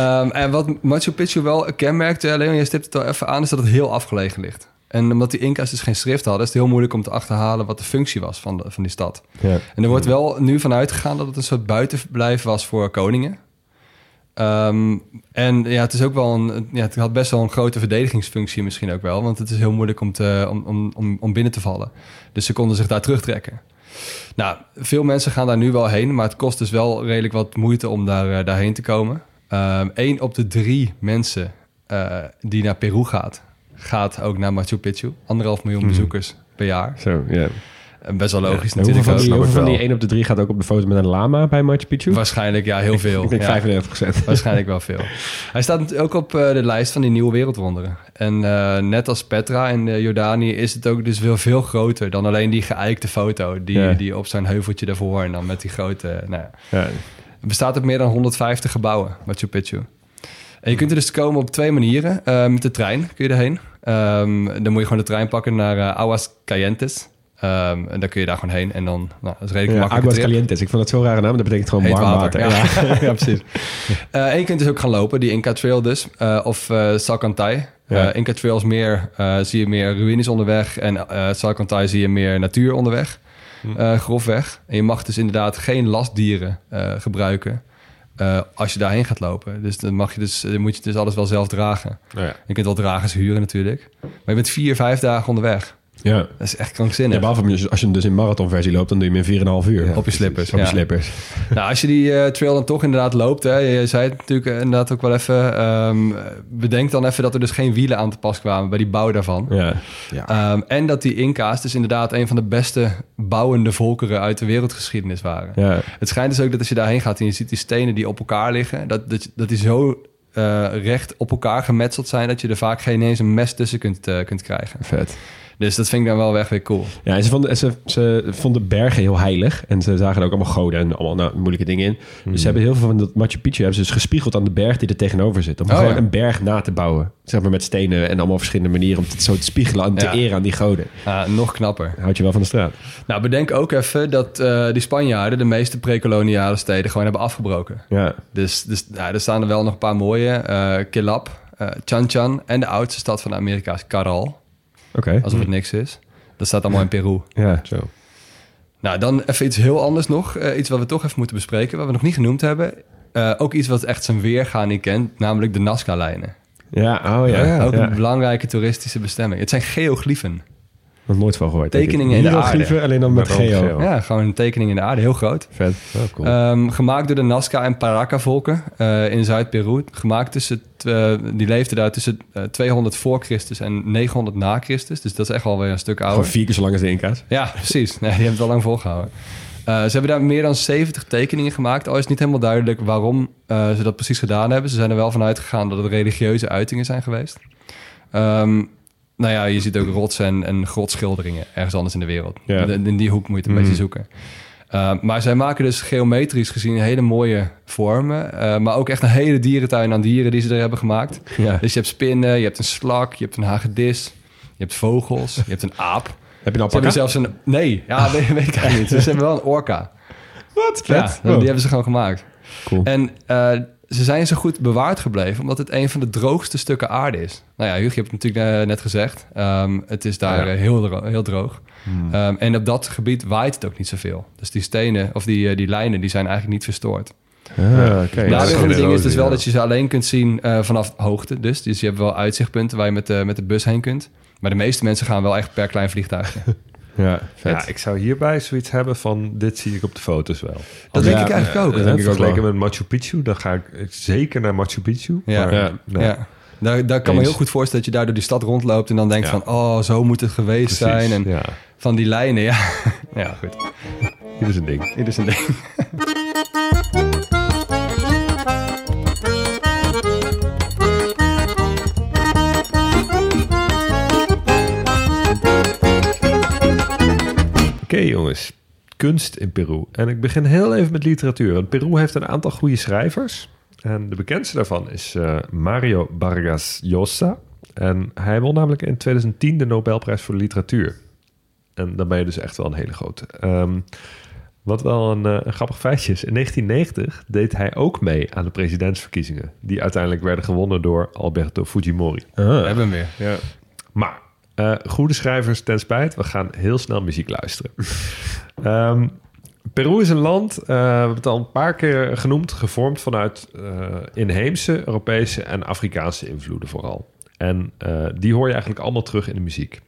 Ehm, en wat Machu Picchu wel kenmerkt, eh, Leon, je stipt het al even aan, is dat het heel afgelegen ligt. En omdat die Inca's dus geen schrift hadden, is het heel moeilijk om te achterhalen wat de functie was van, de, van die stad. Ja. En er wordt wel nu van uitgegaan dat het een soort buitenverblijf was voor koningen. Ehm, en ja, het is ook wel een. Ja, het had best wel een grote verdedigingsfunctie misschien ook wel. Want het is heel moeilijk om, te, om, om, om, om binnen te vallen. Dus ze konden zich daar terugtrekken. Nou, veel mensen gaan daar nu wel heen, maar het kost dus wel redelijk wat moeite om daar, eh, daarheen te komen. Eén op de drie mensen eh, die naar Peru gaat, gaat ook naar Machu Picchu. Anderhalf miljoen bezoekers per jaar. Zo, ja. En best wel logisch En hoeveel natuurlijk van die, van die 1 op de 3 gaat ook op de foto met een lama bij Machu Picchu? Waarschijnlijk, ja, heel veel. Ik denk ja. 95 Waarschijnlijk wel veel. Hij staat ook op eh, de lijst van die nieuwe wereldwonderen. En eh, net als Petra in eh, Jordanië is het ook dus veel, veel groter dan alleen die geëikte foto die, Ja. die op zo'n heuveltje daarvoor en dan met die grote. Nou, ja. Het bestaat uit meer dan 150 gebouwen, Machu Picchu. En je kunt er dus komen op twee manieren. Eh, met de trein kun je erheen. Ehm, dan moet je gewoon de trein pakken naar eh, Aguas Calientes. Ehm, en dan kun je daar gewoon heen. En dan, nou, dat is redelijk Ja, makkelijk. Aguas trip. Calientes. Ik vond dat zo'n rare naam. Dat betekent gewoon Heet warm water. water, ja. ja, precies. Eh, en je kunt dus ook gaan lopen, die Inca Trail dus. Eh, of eh Salcantay. Ja. Inca Trail is meer, zie je meer ruïnes onderweg. En Salcantay zie je meer natuur onderweg. Eh, grofweg. En je mag dus inderdaad geen lastdieren eh, gebruiken. eh, als je daarheen gaat lopen. Dus dan mag je dus, dan moet je dus alles wel zelf dragen. Ja. Je kunt wel dragers huren natuurlijk. Maar je bent vier, vijf dagen onderweg. Ja. Dat is echt krankzinnig. Ja, behalve als je hem dus in marathonversie loopt, dan doe je hem in 4,5 uur. Op je slippers, Op je ja. slippers. Nou, als je die eh, trail dan toch inderdaad loopt, hè, je zei het natuurlijk inderdaad ook wel even, ehm, bedenk dan even dat er dus geen wielen aan te pas kwamen bij die bouw daarvan. Ja. Ehm, en dat die Inca's dus inderdaad een van de beste bouwende volkeren uit de wereldgeschiedenis waren. Ja. Het schijnt dus ook dat als je daarheen gaat en je ziet die stenen die op elkaar liggen, dat, dat, dat die zo eh, recht op elkaar gemetseld zijn dat je er vaak geen eens een mes tussen kunt, eh, kunt krijgen. Vet. Dus dat vind ik dan wel echt weer cool. Ja, en ze vonden, ze, ze vonden bergen heel heilig. En ze zagen er ook allemaal goden en allemaal nou, moeilijke dingen in. Hmm. Dus ze hebben heel veel van dat Machu Picchu hebben ze dus gespiegeld aan de berg die er tegenover zit. Om Oh, gewoon ja. een berg na te bouwen. Zeg maar met stenen en allemaal verschillende manieren om het zo te spiegelen en te Ja. eren aan die goden. Ah, nog knapper. Houd je wel van de straat. Nou, bedenk ook even dat eh, die Spanjaarden de meeste prekoloniale steden gewoon hebben afgebroken. Ja. Dus, dus ja, er staan er wel nog een paar mooie. eh Kilap, eh Chan Chan en de oudste stad van Amerika is Caral. Oké. Alsof het niks is. Dat staat allemaal in Peru. Ja. Zo. Nou, dan even iets heel anders nog. Eh, iets wat we toch even moeten bespreken, wat we nog niet genoemd hebben. Eh, ook iets wat echt zijn weergaan niet kent, namelijk de Nazca-lijnen. Ja, oh ja. Ook ja. een belangrijke toeristische bestemming. Het zijn geoglyphen. Nog nooit van gehoord. Tekeningen in de aarde. alleen dan met geo. geo. Ja, gewoon een tekening in de aarde, heel groot. Vet. Oh, cool. Ehm, gemaakt door de Nazca en Paracca-volken eh, in Zuid-Peru. Gemaakt tussen, eh, die leefden daar tussen eh, 200 voor Christus en 900 na Christus. Dus dat is echt wel weer een stuk Gewoon ouder. vier keer zo lang als de Inca's. Ja, precies. Nee, die hebben het wel lang volgehouden. Eh, ze hebben daar meer dan 70 tekeningen gemaakt. Al is het niet helemaal duidelijk waarom eh, ze dat precies gedaan hebben. Ze zijn er wel van uitgegaan dat het religieuze uitingen zijn geweest. Ehm, nou ja, je ziet ook rots en, en grotschilderingen ergens anders in de wereld. Ja. In die hoek moet je het een Mhm. beetje zoeken. Uh, maar zij maken dus geometrisch gezien hele mooie vormen. Uh, maar ook echt een hele dierentuin aan dieren die ze er hebben gemaakt. Ja. Dus je hebt spinnen, je hebt een slak, je hebt een hagedis, je hebt vogels, je hebt een aap. Heb je een Ze alpaca? hebben zelfs een... Nee, ja, weet, weet ik eigenlijk niet. Dus ze hebben wel een orka. Wat? Ja, die Oh. hebben ze gewoon gemaakt. Cool. En eh, ze zijn zo goed bewaard gebleven... omdat het een van de droogste stukken aarde is. Nou ja, Hugo, je hebt het natuurlijk eh, net gezegd. Ehm, het is daar Ja. eh, heel, dro- heel droog. Ehm, en op dat gebied waait het ook niet zoveel. Dus die stenen, of die, eh, die lijnen, die zijn eigenlijk niet verstoord. Ah, oké. Ja, Ja, dat een is dus wel ja. dat je ze alleen kunt zien vanaf hoogte. Dus. dus je hebt wel uitzichtpunten waar je met de, met de bus heen kunt. Maar de meeste mensen gaan wel echt per klein vliegtuigje. Ja, vet. Ja, ik zou hierbij zoiets hebben van... dit zie ik op de foto's wel. Dat Ja, denk ik eigenlijk ook. dat denk ik vergeleken wel. met Machu Picchu, dan ga ik zeker naar Machu Picchu. Ja. Maar, Ja. Ja. Daar, daar kan me heel goed voorstellen dat je daar door die stad rondloopt... en dan denkt van, oh, zo moet het geweest Precies, zijn. En van die lijnen, ja. ja, goed. Hier is een ding. Dit is een ding. Oké jongens, kunst in Peru. En ik begin heel even met literatuur. Want Peru heeft een aantal goede schrijvers. En de bekendste daarvan is eh, Mario Vargas Llosa. En hij won namelijk in 2010 de Nobelprijs voor de literatuur. En dan ben je dus echt wel een hele grote. Ehm, wat wel een, eh, een grappig feitje is. In 1990 deed hij ook mee aan de presidentsverkiezingen. Die uiteindelijk werden gewonnen door Alberto Fujimori. We hebben hem weer. Ja. Maar eh, goede schrijvers ten spijt, we gaan heel snel muziek luisteren. Ehm, Peru is een land, eh, we hebben het al een paar keer genoemd, gevormd vanuit eh, inheemse, Europese en Afrikaanse invloeden vooral. En die hoor je eigenlijk allemaal terug in de muziek.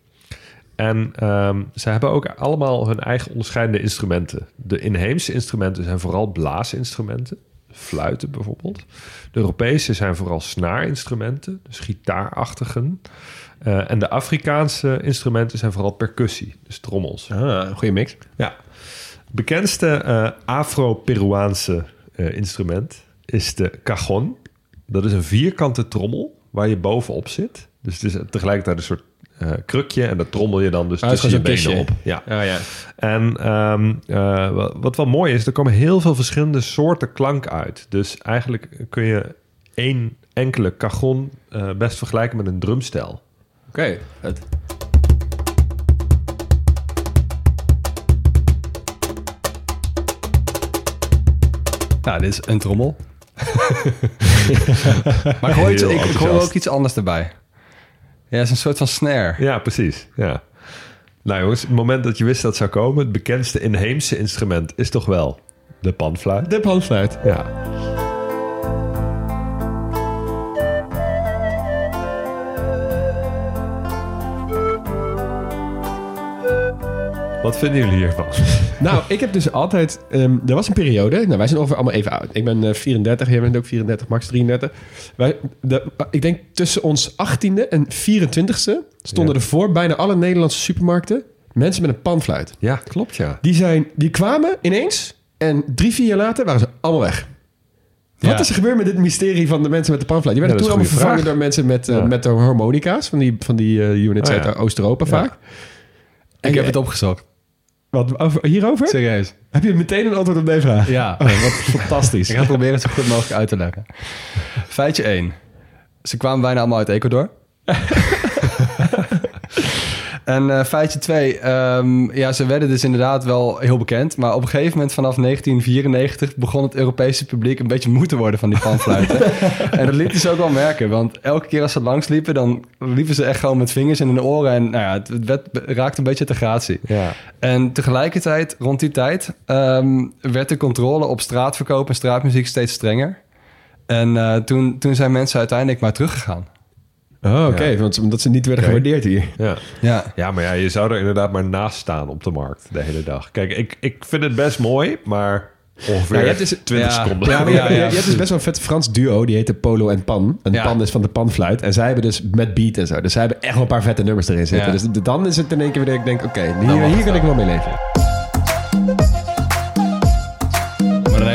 En ehm, ze hebben ook allemaal hun eigen onderscheidende instrumenten. De inheemse instrumenten zijn vooral blaasinstrumenten, fluiten bijvoorbeeld. De Europese zijn vooral snaarinstrumenten, dus gitaarachtigen. Eh, en de Afrikaanse instrumenten zijn vooral percussie, dus trommels. Ah, een goede mix. Ja. Bekendste eh, Afro-Peruaanse eh, instrument is de cajon. Dat is een vierkante trommel waar je bovenop zit. Dus het is tegelijkertijd een soort krukje en dat trommel je dan dus Ah, het tussen je benen zo'n op. Ja. Ah, ja. En ehm, eh, wa- wat wel mooi is, er komen heel veel verschillende soorten klank uit. Dus eigenlijk kun je één enkele cajon best vergelijken met een drumstel. Oké. vet. Ja, dit is een trommel. maar ik hoor, iets, ik, ik hoor enthousiast. ook iets anders erbij. Ja, het is een soort van snare. Ja, precies. Ja. Nou jongens, het moment dat je wist dat het zou komen, het bekendste inheemse instrument is toch wel de panfluit. De panfluit. Ja. Wat vinden jullie hiervan? Nou, ik heb dus altijd... ehm, er was een periode... Nou, wij zijn ongeveer allemaal even oud. Ik ben eh, 34, jij bent ook 34, Max 33. Wij, de, ik denk tussen ons 18e en 24e... stonden Ja. er voor bijna alle Nederlandse supermarkten... mensen met een panfluit. Ja, klopt ja. Die, zijn, die kwamen ineens... en drie, vier jaar later waren ze allemaal weg. Wat Ja. is er gebeurd met dit mysterie van de mensen met de panfluit? Die werden Ja, toen allemaal vervangen vraag. door mensen met, eh, Ja. met de harmonica's... van die, van die eh, units Oh, uit. Oost-Europa vaak. Ik heb het opgezocht. Wat, over, hierover? Serieus. Heb je meteen een antwoord op deze vraag? Ja. Oh, wat fantastisch. Ik ga het proberen het zo goed mogelijk uit te leggen. Feitje 1. Ze kwamen bijna allemaal uit Ecuador. en eh, feitje 2. ja, ze werden dus inderdaad wel heel bekend. Maar op een gegeven moment vanaf 1994 begon het Europese publiek een beetje moe te worden van die panfluiten. en dat lieten ze ook wel merken. Want elke keer als ze langs liepen, dan liepen ze echt gewoon met vingers in hun oren. En nou ja, het, het werd, raakte een beetje te gratie. Ja. En tegelijkertijd, rond die tijd, ehm, werd de controle op straatverkoop en straatmuziek steeds strenger. En eh, toen, toen zijn mensen uiteindelijk maar teruggegaan. Oh, oké. Want omdat ze niet werden gewaardeerd hier. Ja. Ja, ja, maar ja, je zou er inderdaad maar naast staan op de markt de hele dag. Kijk, ik, ik vind het best mooi, maar ongeveer Ja, je hebt dus- 20 ja. seconden. Ja, maar Ja, je, ja, je hebt dus best wel een vet Frans duo. Die heette Polo en Pan. En Ja. Pan is van de panfluit. En zij hebben dus met beat en zo. Dus zij hebben echt wel een paar vette nummers erin zitten. Ja. Dus dan is het in één keer weer dat ik denk... Oké, hier, hier kan ik wel. wel mee leven.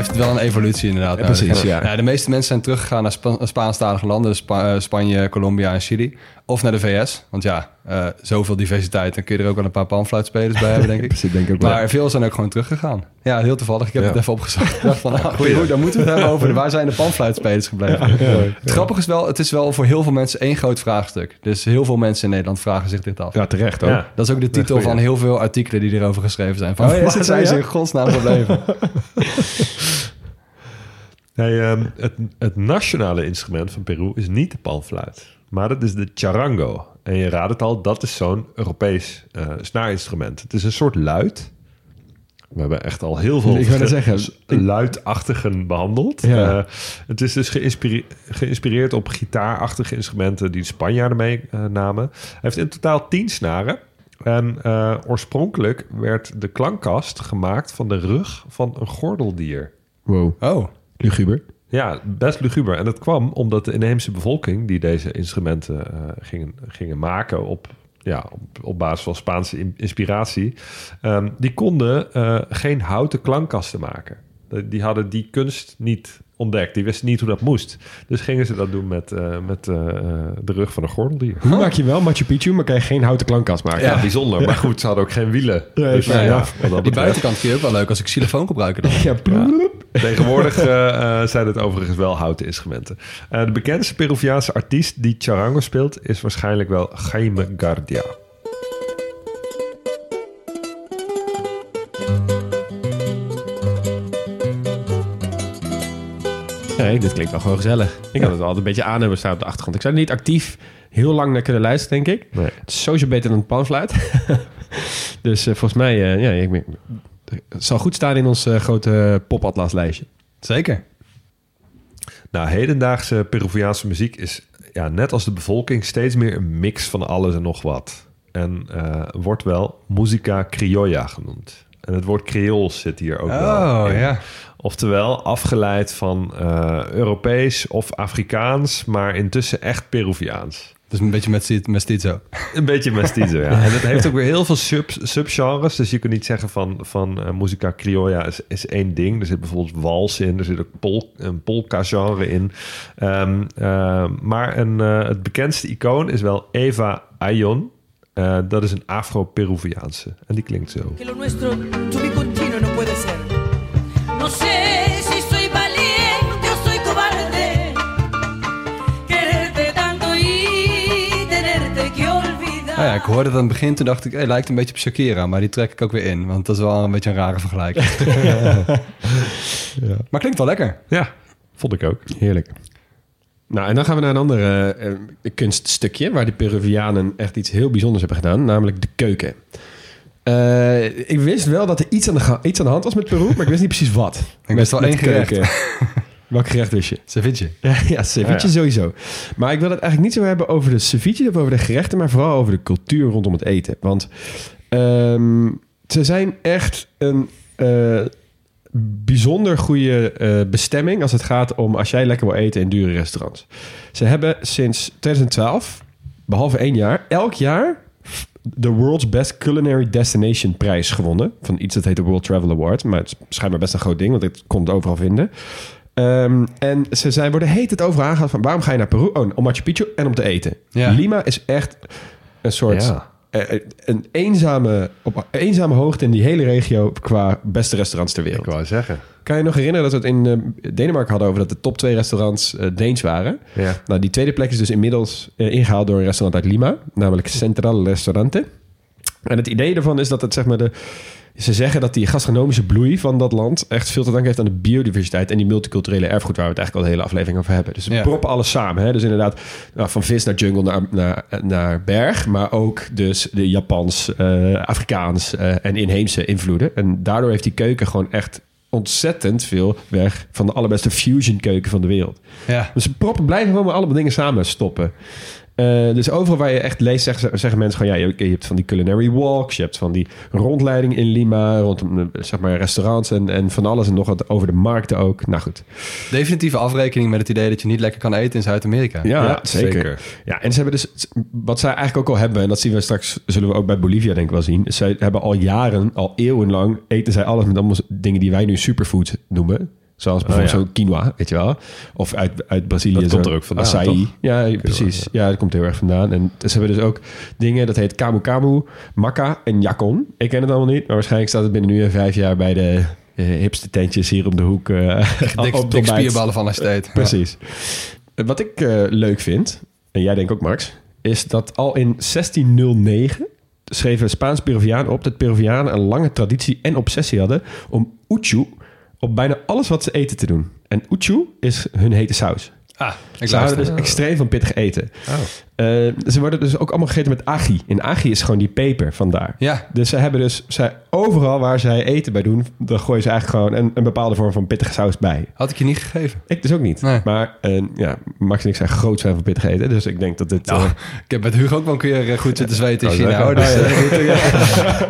Maar het wel een evolutie inderdaad. Ja, precies, ja. Nou, de meeste mensen zijn teruggegaan naar Spa Spaanstalige landen. dus Spa- eh, Spanje, Colombia en Chili. Of naar de VS. Want ja, eh, zoveel diversiteit. Dan kun je er ook wel een paar panfluitspelers bij hebben, denk ik. Precies, denk ik ook wel. Maar veel zijn ook gewoon teruggegaan. Ja, heel toevallig. Ik heb Ja. het even opgezocht. Ik dacht van, ah, goeie, dan moeten we het hebben over waar zijn de panfluitspelers gebleven. Het grappige is wel, het is wel voor heel veel mensen één groot vraagstuk. Dus heel veel mensen in Nederland vragen zich dit af. Ja, terecht hoor. Ja. Dat is ook de titel van heel veel artikelen die erover geschreven zijn. Van, Oh ja, is waar zijn ze ja? in godsnaam gebleven? Hey, ehm, het, het nationale instrument van Peru is niet de panfluit, maar dat is de charango. En je raadt het al, dat is zo'n Europees eh snaarinstrument. Het is een soort luid. We hebben echt al heel veel Ik zeggen, luidachtigen behandeld. Ja. Eh, het is dus geïnspire- geïnspireerd op gitaarachtige instrumenten die de Spanjaarden meenamen. Hij heeft in totaal tien snaren. En eh, oorspronkelijk werd de klankkast gemaakt van de rug van een gordeldier. Wow. Oh, Luguber. Ja, best luguber. En dat kwam omdat de inheemse bevolking die deze instrumenten eh, gingen, gingen maken op, ja, op, op basis van Spaanse in- inspiratie, ehm, die konden eh, geen houten klankkasten maken. De- Die hadden die kunst niet ontdekt. Die wisten niet hoe dat moest. Dus gingen ze dat doen met, eh, met de rug van een gordeldier. Hoe maak je wel Machu Picchu, maar kan je geen houten klankkast maken? Ja, bijzonder. Maar goed, ze hadden ook geen wielen. Dus, ja, dat die buitenkant kun je ook wel leuk als ik xylofoon gebruiken. Dan. Ja, ploep. Tegenwoordig eh, eh, zijn het overigens wel houten instrumenten. Eh, de bekendste Peruviaanse artiest die charango speelt... is waarschijnlijk wel Jaime Gardia. Nee, dit klinkt wel gewoon gezellig. Ik had het wel altijd een beetje aan hebben staan op de achtergrond. Ik zou er niet actief heel lang naar kunnen luisteren, denk ik. Nee. Het is sowieso beter dan een panfluit. dus volgens mij, ja, ik, het zal goed staan in ons eh, grote popatlaslijstje. Zeker. Nou, hedendaagse Peruviaanse muziek is ja, net als de bevolking steeds meer een mix van alles en nog wat. En eh, wordt wel musica criolla genoemd. En het woord creools zit hier ook wel Oh, in. ja. Oftewel afgeleid van eh, Europees of Afrikaans, maar intussen echt Peruviaans. Dus een beetje mestizo. Een beetje mestizo, ja. En het heeft ook weer heel veel sub, subgenres. Dus je kunt niet zeggen van, van eh, musica criolla is, is één ding. Er zit bijvoorbeeld wals in. Er zit ook pol, een polka-genre in. Ehm, ehm, maar een, eh, het bekendste icoon is wel Eva Ayon. Eh, dat is een Afro-Peruviaanse. En die klinkt zo. Nou ja, ik hoorde het aan het begin, toen dacht ik, hey, lijkt een beetje op Shakira. Maar die trek ik ook weer in, want dat is wel een beetje een rare vergelijking. Maar klinkt wel lekker. Ja, vond ik ook. Heerlijk. Nou, en dan gaan we naar een ander eh, eh, kunststukje... waar de Peruvianen echt iets heel bijzonders hebben gedaan. Namelijk de keuken. Eh, ik wist wel dat er iets aan, de iets aan de hand was met Peru... maar ik wist niet precies wat. Ik wist wel één keuken. Welk gerecht wist je? Ceviche. Ja, ja ceviche Ja, ja. sowieso. Maar ik wil het eigenlijk niet zo hebben over de ceviche of over de gerechten, maar vooral over de cultuur rondom het eten. Want ehm, ze zijn echt een eh, bijzonder goede eh, bestemming als het gaat om als jij lekker wil eten in dure restaurants. Ze hebben sinds 2012, behalve één jaar, elk jaar de World's Best Culinary Destination prijs gewonnen. Van iets dat heet de World Travel Award. Maar het is schijnbaar best een groot ding, want ik kon het overal vinden. Ehm, en ze zijn, worden heet het overal aangehaald van... waarom ga je naar Peru? Oh, om Machu Picchu en om te eten. Ja. Lima is echt een soort... Ja. eh, een eenzame, op eenzame hoogte in die hele regio... qua beste restaurants ter wereld. Ik wou zeggen. Kan je nog herinneren dat we het in eh, Denemarken hadden... over dat de top twee restaurants eh, Deens waren? Ja. Nou, die tweede plek is dus inmiddels eh, ingehaald door een restaurant uit Lima, namelijk Central Restaurante. En het idee daarvan is dat het zeg maar de. Ze zeggen dat die gastronomische bloei van dat land echt veel te danken heeft aan de biodiversiteit en die multiculturele erfgoed waar we het eigenlijk al de hele aflevering over hebben. Dus Ja. proppen alles samen. Hè? Dus inderdaad, nou, van vis naar jungle naar, naar, naar berg, maar ook dus de Japans, eh, Afrikaans eh, en inheemse invloeden. En daardoor heeft die keuken gewoon echt ontzettend veel weg van de allerbeste fusion keuken van de wereld. Ja. Dus ze proppen blijven gewoon maar allemaal dingen samen stoppen. Eh, dus overal waar je echt leest, zeggen, zeggen mensen gewoon... ja, je, je hebt van die culinary walks... je hebt van die rondleiding in Lima... rondom zeg maar restaurants en, en van alles en nog wat over de markten ook. Nou goed. Definitieve afrekening met het idee dat je niet lekker kan eten in Zuid-Amerika. Ja, Ja, zeker. zeker. Ja, en ze hebben dus... wat zij eigenlijk ook al hebben... en dat zien we straks... zullen we ook bij Bolivia denk ik wel zien... zij hebben al jaren, al eeuwenlang... eten zij alles met allemaal dingen die wij nu superfood noemen... Zoals bijvoorbeeld Oh, ja. zo quinoa, weet je wel. Of uit, uit Brazilië. Dat komt er ook vandaan, Acai. toch? Ja, precies. Ja, dat komt heel erg vandaan. En ze hebben dus ook dingen, dat heet kamu kamu, makka en jakon. Ik ken het allemaal niet, maar waarschijnlijk staat het binnen nu en vijf jaar bij de eh, hipste tentjes hier om de hoek. eh Dik, op de dik spierballen van estate. Precies. Wat ik eh, leuk vind, en jij denkt ook Max, is dat al in 1609 schreef een Spaans Peruviaan op dat Peruvianen een lange traditie en obsessie hadden om uchu op bijna alles wat ze eten te doen. En uchu is hun hete saus. Ah, ik Ze houden dus extreem van pittig eten. Eh, ze worden dus ook allemaal gegeten met agi. En agi is gewoon die peper vandaar. Ja. Dus ze hebben dus zij, overal waar zij eten bij doen, dan gooien ze eigenlijk gewoon een, een bepaalde vorm van pittige saus bij. Had ik je niet gegeven. Ik dus ook niet. Nee. Maar eh, ja, Max en ik zijn groot fan van pittig eten. Dus ik denk dat dit... Nou, eh, ik heb met Hugo ook wel een keer goed zitten zweten in Zou China. Dus, Oh,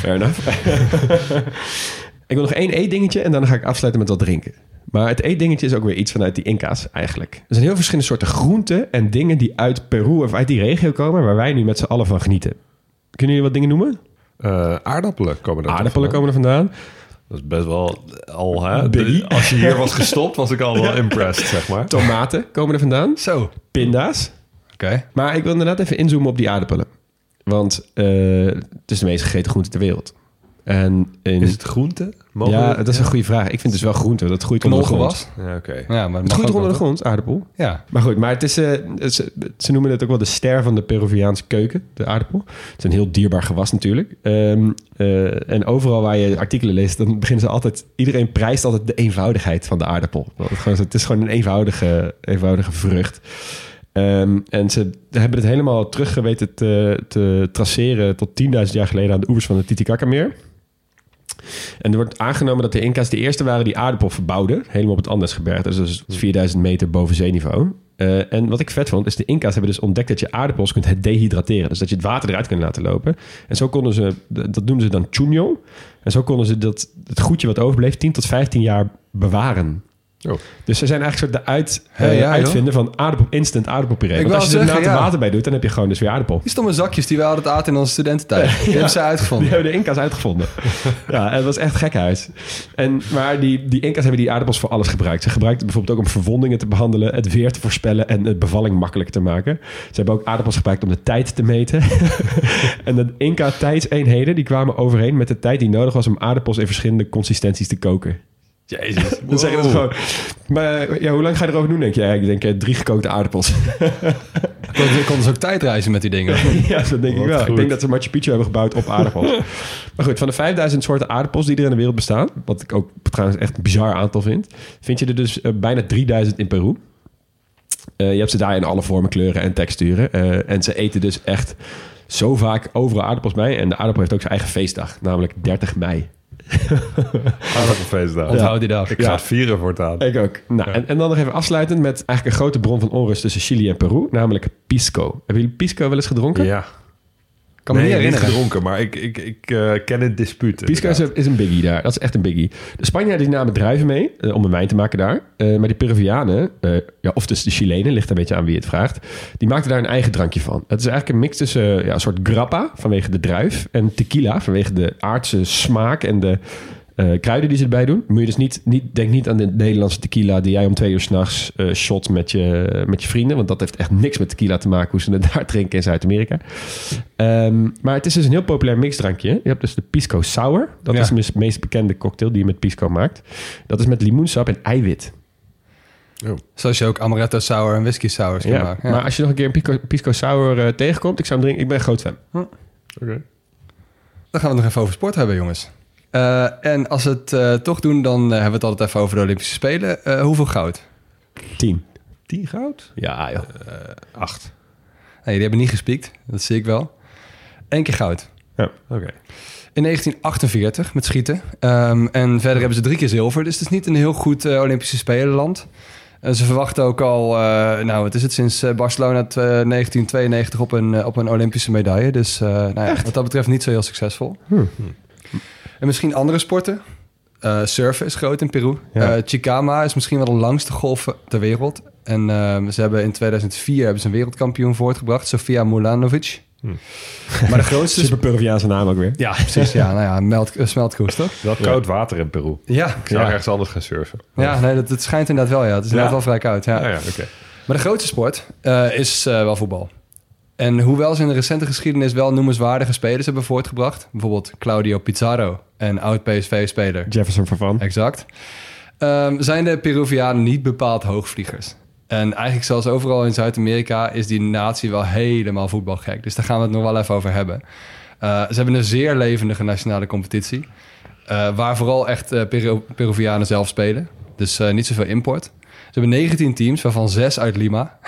fair enough. ik wil nog één eetdingetje en dan ga ik afsluiten met wat drinken. Maar het eetdingetje is ook weer iets vanuit die Inca's eigenlijk. Er zijn heel verschillende soorten groenten en dingen die uit Peru of uit die regio komen... waar wij nu met z'n allen van genieten. Kunnen jullie wat dingen noemen? Eh, aardappelen komen er Aardappelen komen er vandaan. Dat is best wel al, hè? De- als je hier was gestopt, was ik al wel impressed, zeg maar. Tomaten komen er vandaan. Zo, oké. Pinda's. Maar ik wil inderdaad even inzoomen op die aardappelen. Want eh, het is de meest gegeten groente ter wereld. En in, Is het groente? Mogen ja, we- dat is een goede vraag. Ik vind het dus wel groente. Dat groeit onder de grond. Ja, oké. Ja, maar Het groeit onder de grond, aardappel. Ja. Maar goed, maar het is, eh, ze, ze noemen het ook wel de ster van de Peruviaanse keuken, de aardappel. Het is een heel dierbaar gewas natuurlijk. Ehm, eh, en overal waar je artikelen leest, dan beginnen ze altijd... Iedereen prijst altijd de eenvoudigheid van de aardappel. Want het, gewoon, het is gewoon een eenvoudige, eenvoudige vrucht. Ehm, en ze hebben het helemaal terug weten te, te traceren tot 10.000 jaar geleden aan de oevers van het Titicaca-meer. En er wordt aangenomen dat de Inca's de eerste waren die aardappel verbouwden. Helemaal op het Andesgebergte. Dus dat is 4000 meter boven zeeniveau. Eh, en wat ik vet vond, is de Inca's hebben dus ontdekt dat je aardappels kunt dehydrateren. Dus dat je het water eruit kunt laten lopen. En zo konden ze, dat noemden ze dan chuño. En zo konden ze dat, het goedje wat overbleef 10 tot 15 jaar bewaren. Oh. Dus ze zijn eigenlijk soort de uit, eh, ja, uitvinden van aardappel, instant aardappelpuree. Want als je er ja. water bij doet, dan heb je gewoon dus weer aardappel. Die stomme zakjes die we altijd aten in onze studententijd. Die hebben ze Die uitgevonden. hebben de Inca's uitgevonden. ja, het was echt gekhuis. En, maar die, die Inca's hebben die aardappels voor alles gebruikt. Ze gebruikten bijvoorbeeld ook om verwondingen te behandelen, het weer te voorspellen en het bevalling makkelijker te maken. Ze hebben ook aardappels gebruikt om de tijd te meten. en de Inca tijdseenheden die kwamen overeen met de tijd die nodig was om aardappels in verschillende consistenties te koken. Jezus. Dan zeggen ze gewoon. Maar ja, hoe lang ga je erover doen, denk je? Ja, ik denk eh, drie gekookte aardappels. Konden, konden ze ook tijdreizen met die dingen. ja, dat denk ik wel. Ik denk dat ze Machu Picchu hebben gebouwd op aardappels. maar goed, van de 5000 soorten aardappels die er in de wereld bestaan... wat ik ook trouwens echt een bizar aantal vind... vind je er dus eh, bijna 3000 in Peru. Eh, je hebt ze daar in alle vormen, kleuren en texturen. Eh, en ze eten dus echt zo vaak overal aardappels bij. En de aardappel heeft ook zijn eigen feestdag, namelijk 30 mei. Aardappelfeestdag. Onthoud die dag. Ik ga het vieren voortaan. Ik ook. Nou, en, en dan nog even afsluitend met eigenlijk een grote bron van onrust tussen Chili en Peru, namelijk pisco. Hebben jullie pisco wel eens gedronken? Ja. Kan me nee, niet herinneren. gedronken, maar ik, ik, ik eh, ken het dispuut. Pisco is een, is een biggie daar. Dat is echt een biggie. De Spanjaarden die namen druiven mee eh, om een wijn te maken daar. Eh, maar die Peruvianen, ja, of dus de Chilenen, ligt een beetje aan wie het vraagt. Die maakten daar een eigen drankje van. Het is eigenlijk een mix tussen ja, een soort grappa vanwege de druif en tequila vanwege de aardse smaak en de eh, kruiden die ze erbij doen. Moet je dus niet, niet, denk niet aan de Nederlandse tequila die jij om twee uur s'nachts eh shot met je, met je vrienden. Want dat heeft echt niks met tequila te maken hoe ze het daar drinken in Zuid-Amerika. Ehm, maar het is dus een heel populair mixdrankje. Je hebt dus de Pisco Sour. Dat Ja. is de meest bekende cocktail die je met pisco maakt. Dat is met limoensap en eiwit. Zoals je ook amaretto sour en whisky sours kan Ja. maken. Maar als je nog een keer een Pisco, pisco Sour eh, tegenkomt, ik zou hem drinken. Ik ben een groot fan. Oké. Dan gaan we het nog even over sport hebben, jongens. Eh, en als we het eh, toch doen, dan eh, hebben we het altijd even over de Olympische Spelen. Eh, hoeveel goud? 10. 10 goud? Ja, joh. Acht. Nee, die hebben niet gespiekt. Dat zie ik wel. Eén keer goud. Ja. Oké. In 1948 met schieten. Ehm, en verder hebben ze drie keer zilver. Dus het is niet een heel goed Olympische Spelenland. En ze verwachten ook al, eh, nou, het is het sinds Barcelona t- eh, 1992 op een, op een Olympische medaille. Dus eh, nou ja, wat dat betreft niet zo heel succesvol. En misschien andere sporten. Eh, surfen is groot in Peru. Ja. Eh, Chicama is misschien wel de langste golf ter wereld. En ehm, ze hebben in 2004 hebben ze een wereldkampioen voortgebracht, Sofia Mulanovic. Maar de grootste... Super Peruviaanse naam ook weer. Ja, precies. Ja, nou ja, melt, eh, smeltkoers, toch? Wel koud water in Peru. Ja. Ik zou Ja. ergens anders gaan surfen. Ja, nee, dat, dat schijnt inderdaad wel, ja. Het is inderdaad Ja. wel vrij koud, ja. Ja, ja, oké. Maar de grootste sport eh, is eh, wel voetbal. En hoewel ze in de recente geschiedenis wel noemenswaardige spelers hebben voortgebracht... bijvoorbeeld Claudio Pizarro, een oud-PSV-speler, Jefferson Farfan. exact... ehm, zijn de Peruvianen niet bepaald hoogvliegers. En eigenlijk zoals overal in Zuid-Amerika is die natie wel helemaal voetbalgek. Dus daar gaan we het nog wel even over hebben. Eh, ze hebben een zeer levendige nationale competitie... eh, waar vooral echt eh, Peru- Peruvianen zelf spelen. Dus niet zoveel import. Ze hebben 19 teams, waarvan 6 uit Lima.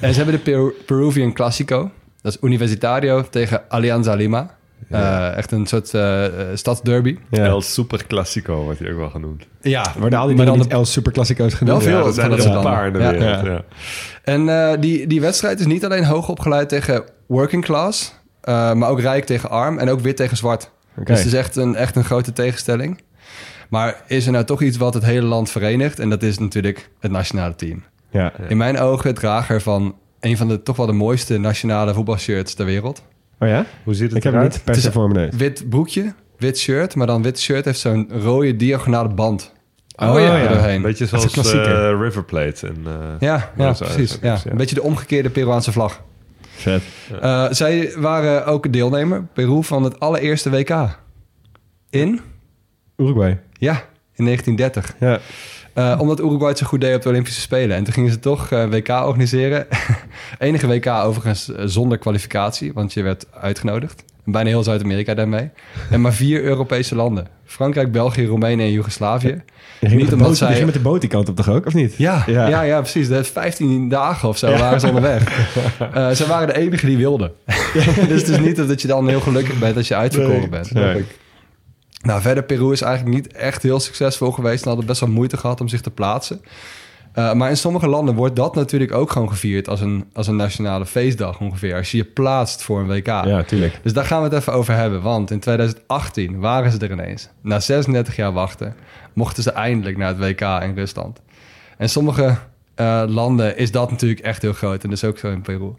en ze hebben de Peru- Peruvian Classico. Dat is Universitario tegen Alianza Lima. Eh, echt een soort eh, eh, stadsderby. Ja. El Super Classico wordt hij ook wel genoemd. Ja, Worden al die maar dan El Super Classico's genoemd? Wel veel. Ja, dat zijn er een paar in de landen. wereld. Ja. Ja. En eh, die, die wedstrijd is niet alleen hoog opgeleid tegen working class, maar ook rijk tegen arm en ook wit tegen zwart. Dus het is echt een, echt een grote tegenstelling. Maar is er nou toch iets wat het hele land verenigt? En dat is natuurlijk het nationale team. Ja. In mijn ogen drager van een van de toch wel de mooiste nationale voetbalshirts ter wereld. Oh ja? Hoe ziet het Ik heb eruit? niet per se is- voor mijn neus. Wit broekje, wit shirt, maar dan wit shirt heeft zo'n rode diagonale band. Oh ja. doorheen. Een beetje zoals eh, River Plate. En, eh, Ja, ja precies. Ja. ja. Een beetje de omgekeerde Peruaanse vlag. Vet. Eh, zij waren ook deelnemer, Peru, van het allereerste WK. In? Uruguay. Ja, in 1930. Ja. Eh, omdat Uruguay het zo goed deed op de Olympische Spelen. En toen gingen ze toch eh, WK organiseren. Enige WK overigens eh, zonder kwalificatie, want je werd uitgenodigd. En bijna heel Zuid-Amerika daarmee. En maar vier Europese landen. Frankrijk, België, Roemenië en Joegoslavië. Niet met de omdat boot, zij- je ging met de boot die kant op toch ook, of niet? Ja, ja. Ja. ja, precies. Is 15 dagen of zo waren ze onderweg. Eh ze waren de enige die wilden. dus het is niet dat je dan heel gelukkig bent als je uitverkoren bent. Nou, verder Peru is eigenlijk niet echt heel succesvol geweest... en hadden best wel moeite gehad om zich te plaatsen. Eh, maar in sommige landen wordt dat natuurlijk ook gewoon gevierd... als een, als een nationale feestdag ongeveer. Als je je plaatst voor een WK. Ja, tuurlijk. Dus daar gaan we het even over hebben. Want in 2018 waren ze er ineens. Na 36 jaar wachten mochten ze eindelijk naar het WK in Rusland. En sommige eh, landen is dat natuurlijk echt heel groot. En dat is ook zo in Peru.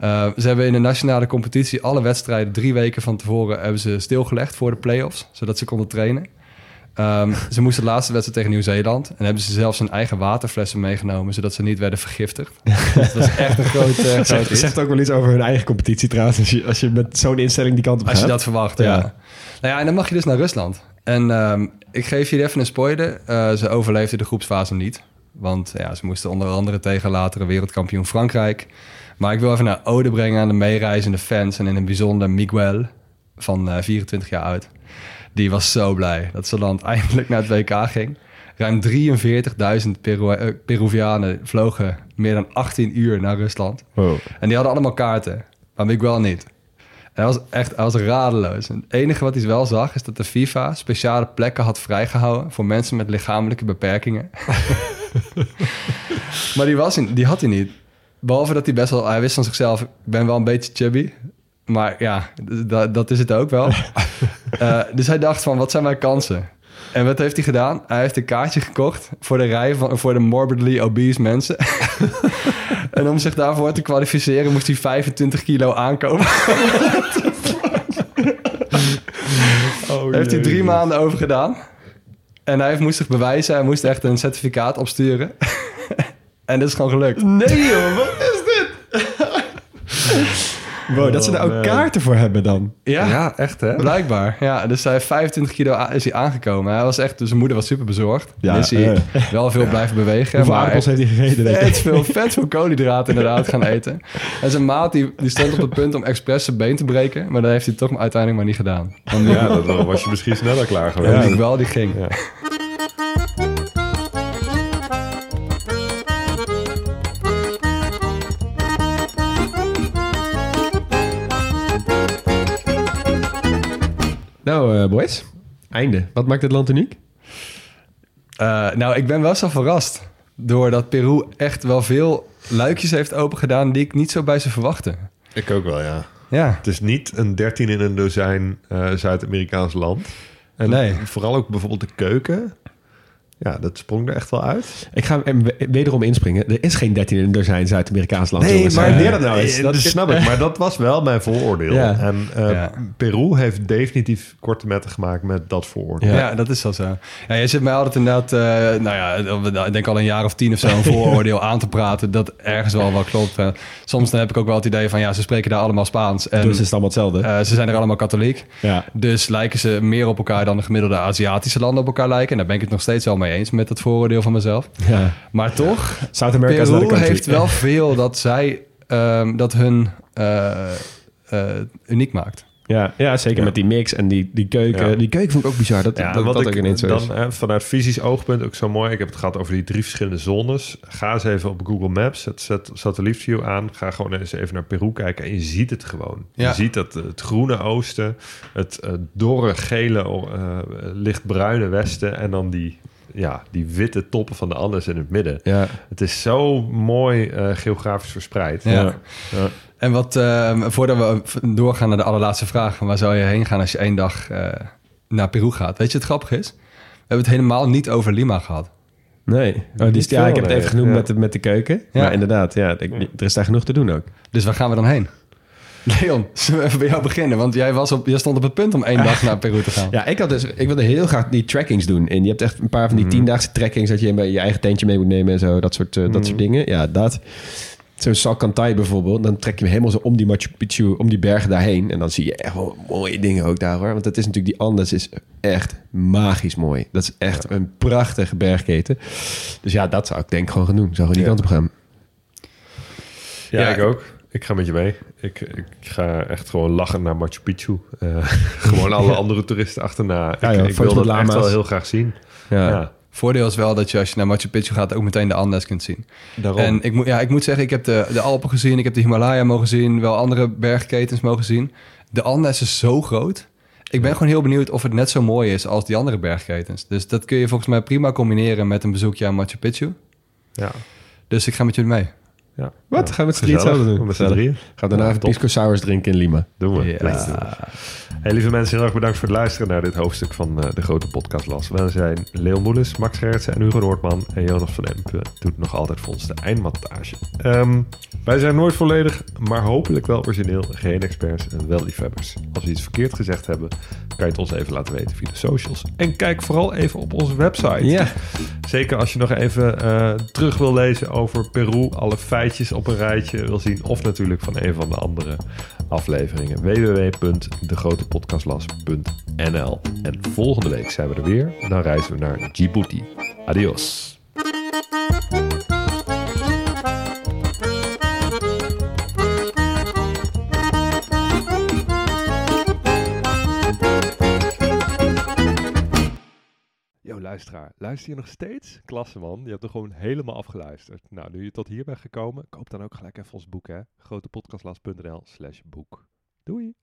Eh, ze hebben in de nationale competitie alle wedstrijden drie weken van tevoren hebben ze stilgelegd voor de play-offs, zodat ze konden trainen. Ehm, ze moesten de laatste wedstrijd tegen Nieuw-Zeeland en hebben ze zelfs hun eigen waterflessen meegenomen, zodat ze niet werden vergiftigd. Dat was echt een groot, groot Zegt, ook wel iets over hun eigen competitie trouwens. Als je, als je met zo'n instelling die kant op Als je gaat. dat verwacht, ja. Ja. Nou ja, en dan mag je dus naar Rusland. En ehm, ik geef je even een spoiler. Eh, ze overleefden de groepsfase niet. Want ja, ze moesten onder andere tegen latere wereldkampioen Frankrijk. Maar ik wil even naar ode brengen aan de meereizende fans... en in het bijzonder Miguel van eh, 24 jaar oud. Die was zo blij dat zijn land eindelijk naar het WK ging. Ruim 43.000 Peru eh, Peruvianen vlogen meer dan 18 uur naar Rusland. Wow. En die hadden allemaal kaarten, maar Miguel niet. En hij was echt hij was radeloos. En het enige wat hij wel zag is dat de FIFA speciale plekken had vrijgehouden voor mensen met lichamelijke beperkingen. maar die, was hij, die had hij niet. Behalve dat hij best wel, hij wist van zichzelf, ik ben wel een beetje chubby. Maar ja, dat is het ook wel. Eh, dus hij dacht van, wat zijn mijn kansen? En wat heeft hij gedaan? Hij heeft een kaartje gekocht voor de rij van, voor de morbidly obese mensen. en om zich daarvoor te kwalificeren moest hij 25 kilo aankomen. Daar heeft hij drie maanden over gedaan. En hij moest zich bewijzen. Hij moest echt een certificaat opsturen. En dat is gewoon gelukt. Nee joh, wat is dit? wow, dat ze daar ook kaarten voor hebben dan. Ja, Ja, echt hè? blijkbaar. Ja, dus hij heeft 25 kilo is hij aangekomen. Hij was echt, dus zijn moeder was super bezorgd. Ja, is hij eh. wel veel blijven bewegen. Hoeveel maar heeft hij gegeten? denk ik? veel, vet veel koolhydraten inderdaad gaan eten. En zijn maat die, die stond op het punt om expres zijn been te breken. Maar dat heeft hij toch uiteindelijk maar niet gedaan. Want Ja, dat was je misschien sneller klaar geweest. ja, die wel, die ging. Ja. Nou, eh, boys. Einde. Wat maakt het land uniek? Eh, nou, ik ben wel zo verrast. Doordat Peru echt wel veel luikjes heeft opengedaan die ik niet zo bij ze verwachtte. Ik ook wel, ja. Ja, Het is niet een 13 in een dozijn eh, Zuid-Amerikaans land. En Nee. vooral ook bijvoorbeeld de keuken. Ja, dat sprong er echt wel uit. Ik ga hem we- wederom inspringen. Er is geen 13 in een dozijn Zuid-Amerikaans land. jongens. maar Wanneer dat nou is. Eh, Dat is- snap ik. Maar dat was wel mijn vooroordeel. Ja. En eh, Ja. Peru heeft definitief korte metten gemaakt met dat vooroordeel. Ja. dat is wel zo. Ja, je zit mij altijd inderdaad, eh, nou ja, ik denk al een jaar of tien of zo een vooroordeel aan te praten dat ergens wel wel klopt. Eh, soms dan heb ik ook wel het idee van ja, ze spreken daar allemaal Spaans en Dus is het allemaal hetzelfde. eh, ze zijn er allemaal katholiek. ja. Dus lijken ze meer op elkaar dan de gemiddelde Aziatische landen op elkaar lijken. En daar ben ik het nog steeds wel mee eens met dat vooroordeel van mezelf. ja. Maar toch, Zuid-Amerika Peru heeft wel veel dat zij, ehm, dat hun eh, eh, uniek maakt. Ja, ja zeker Ja. met die mix en die, die keuken. Ja. Die keuken vond ik ook bizar. Dat, Ja, dat, wat dat ik ook dan eh, vanuit fysisch oogpunt ook zo mooi. Ik heb het gehad over die drie verschillende zones. Ga eens even op Google Maps, het zet satellietview aan. Ga gewoon eens even naar Peru kijken en je ziet het gewoon. Ja. Je ziet dat het groene oosten, het eh, dorre gele, eh, lichtbruine westen en dan die, ja, die witte toppen van de Andes in het midden. Ja. Het is zo mooi eh, geografisch verspreid. Ja. Ja. En wat, ehm, voordat we doorgaan naar de allerlaatste vraag, waar zou je heen gaan als je één dag eh, naar Peru gaat? Weet je, het grappige is, we hebben het helemaal niet over Lima gehad. Nee. Oh, die, Niet ja, ik heb het even genoemd Ja. met, de, met de keuken. Ja. Maar inderdaad, ja, ik- er is daar genoeg te doen ook. Dus waar gaan we dan heen? Leon, zullen we even bij jou beginnen? Want jij, was op, jij stond op het punt om één dag naar Peru te gaan. Ja, ik, had dus, ik wilde heel graag die trackings doen. En je hebt echt een paar van die tiendaagse trackings... dat je je je eigen tentje mee moet nemen en zo. Dat soort, eh, dat soort dingen. Ja, dat. Zo'n Salcantay bijvoorbeeld. Dan trek je hem helemaal zo om die Machu Picchu... om die bergen daarheen. En dan zie je echt wel mooie dingen ook daar, hoor. Want het is natuurlijk... die Andes is echt magisch mooi. Dat is echt een prachtige bergketen. Dus ja, dat zou ik denk gewoon gaan doen. Zou gewoon die Ja. kant op gaan. Ja, Ja, ik ook. Ik ga met je mee. Ik, ik ga echt gewoon lachen naar Machu Picchu. Eh, gewoon alle andere toeristen achterna. Ja, ik joh, ik wil dat echt wel heel graag zien. Ja. Ja, Voordeel is wel dat je als je naar Machu Picchu gaat ook meteen de Andes kunt zien. daarom. En ik moet, ja, ik moet zeggen, ik heb de, de Alpen gezien, ik heb de Himalaya mogen zien, wel andere bergketens mogen zien. De Andes is zo groot. Ik ben gewoon heel benieuwd of het net zo mooi is als die andere bergketens. Dus dat kun je volgens mij prima combineren met een bezoekje aan Machu Picchu. ja. Dus ik ga met jullie mee. Ja. Wat? Ja, Gaan we met z'n drieën gezellig. hetzelfde doen? Met z'n drieën. Gaan we daarna Ja, even top. pisco sours drinken in Lima. Doen we. Ja. Hey, lieve mensen, heel erg bedankt voor het luisteren naar dit hoofdstuk van eh, de Grote Podcast Las. Wij zijn Leon Moelis, Max Gerritsen en Hugo Noordman. En Jonas van Empen doet nog altijd voor ons de eindmontage. Ehm, wij zijn nooit volledig, maar hopelijk wel origineel. Geen experts en wel liefhebbers. Als we iets verkeerd gezegd hebben, kan je het ons even laten weten via de socials. En kijk vooral even op onze website. Ja. Zeker als je nog even eh, terug wil lezen over Peru, alle feitjes op een rijtje wil zien, of natuurlijk van een van de andere afleveringen. www.degrotepodcastlas.nl En volgende week zijn we er weer. Dan reizen we naar Djibouti. Adios. Yo, luisteraar. Luister je nog steeds? Klasse, man. Je hebt er gewoon helemaal afgeluisterd. Nou, nu je tot hier bent gekomen, koop dan ook gelijk even ons boek, hè. grotepodcastlas.nl slash boek. Doei!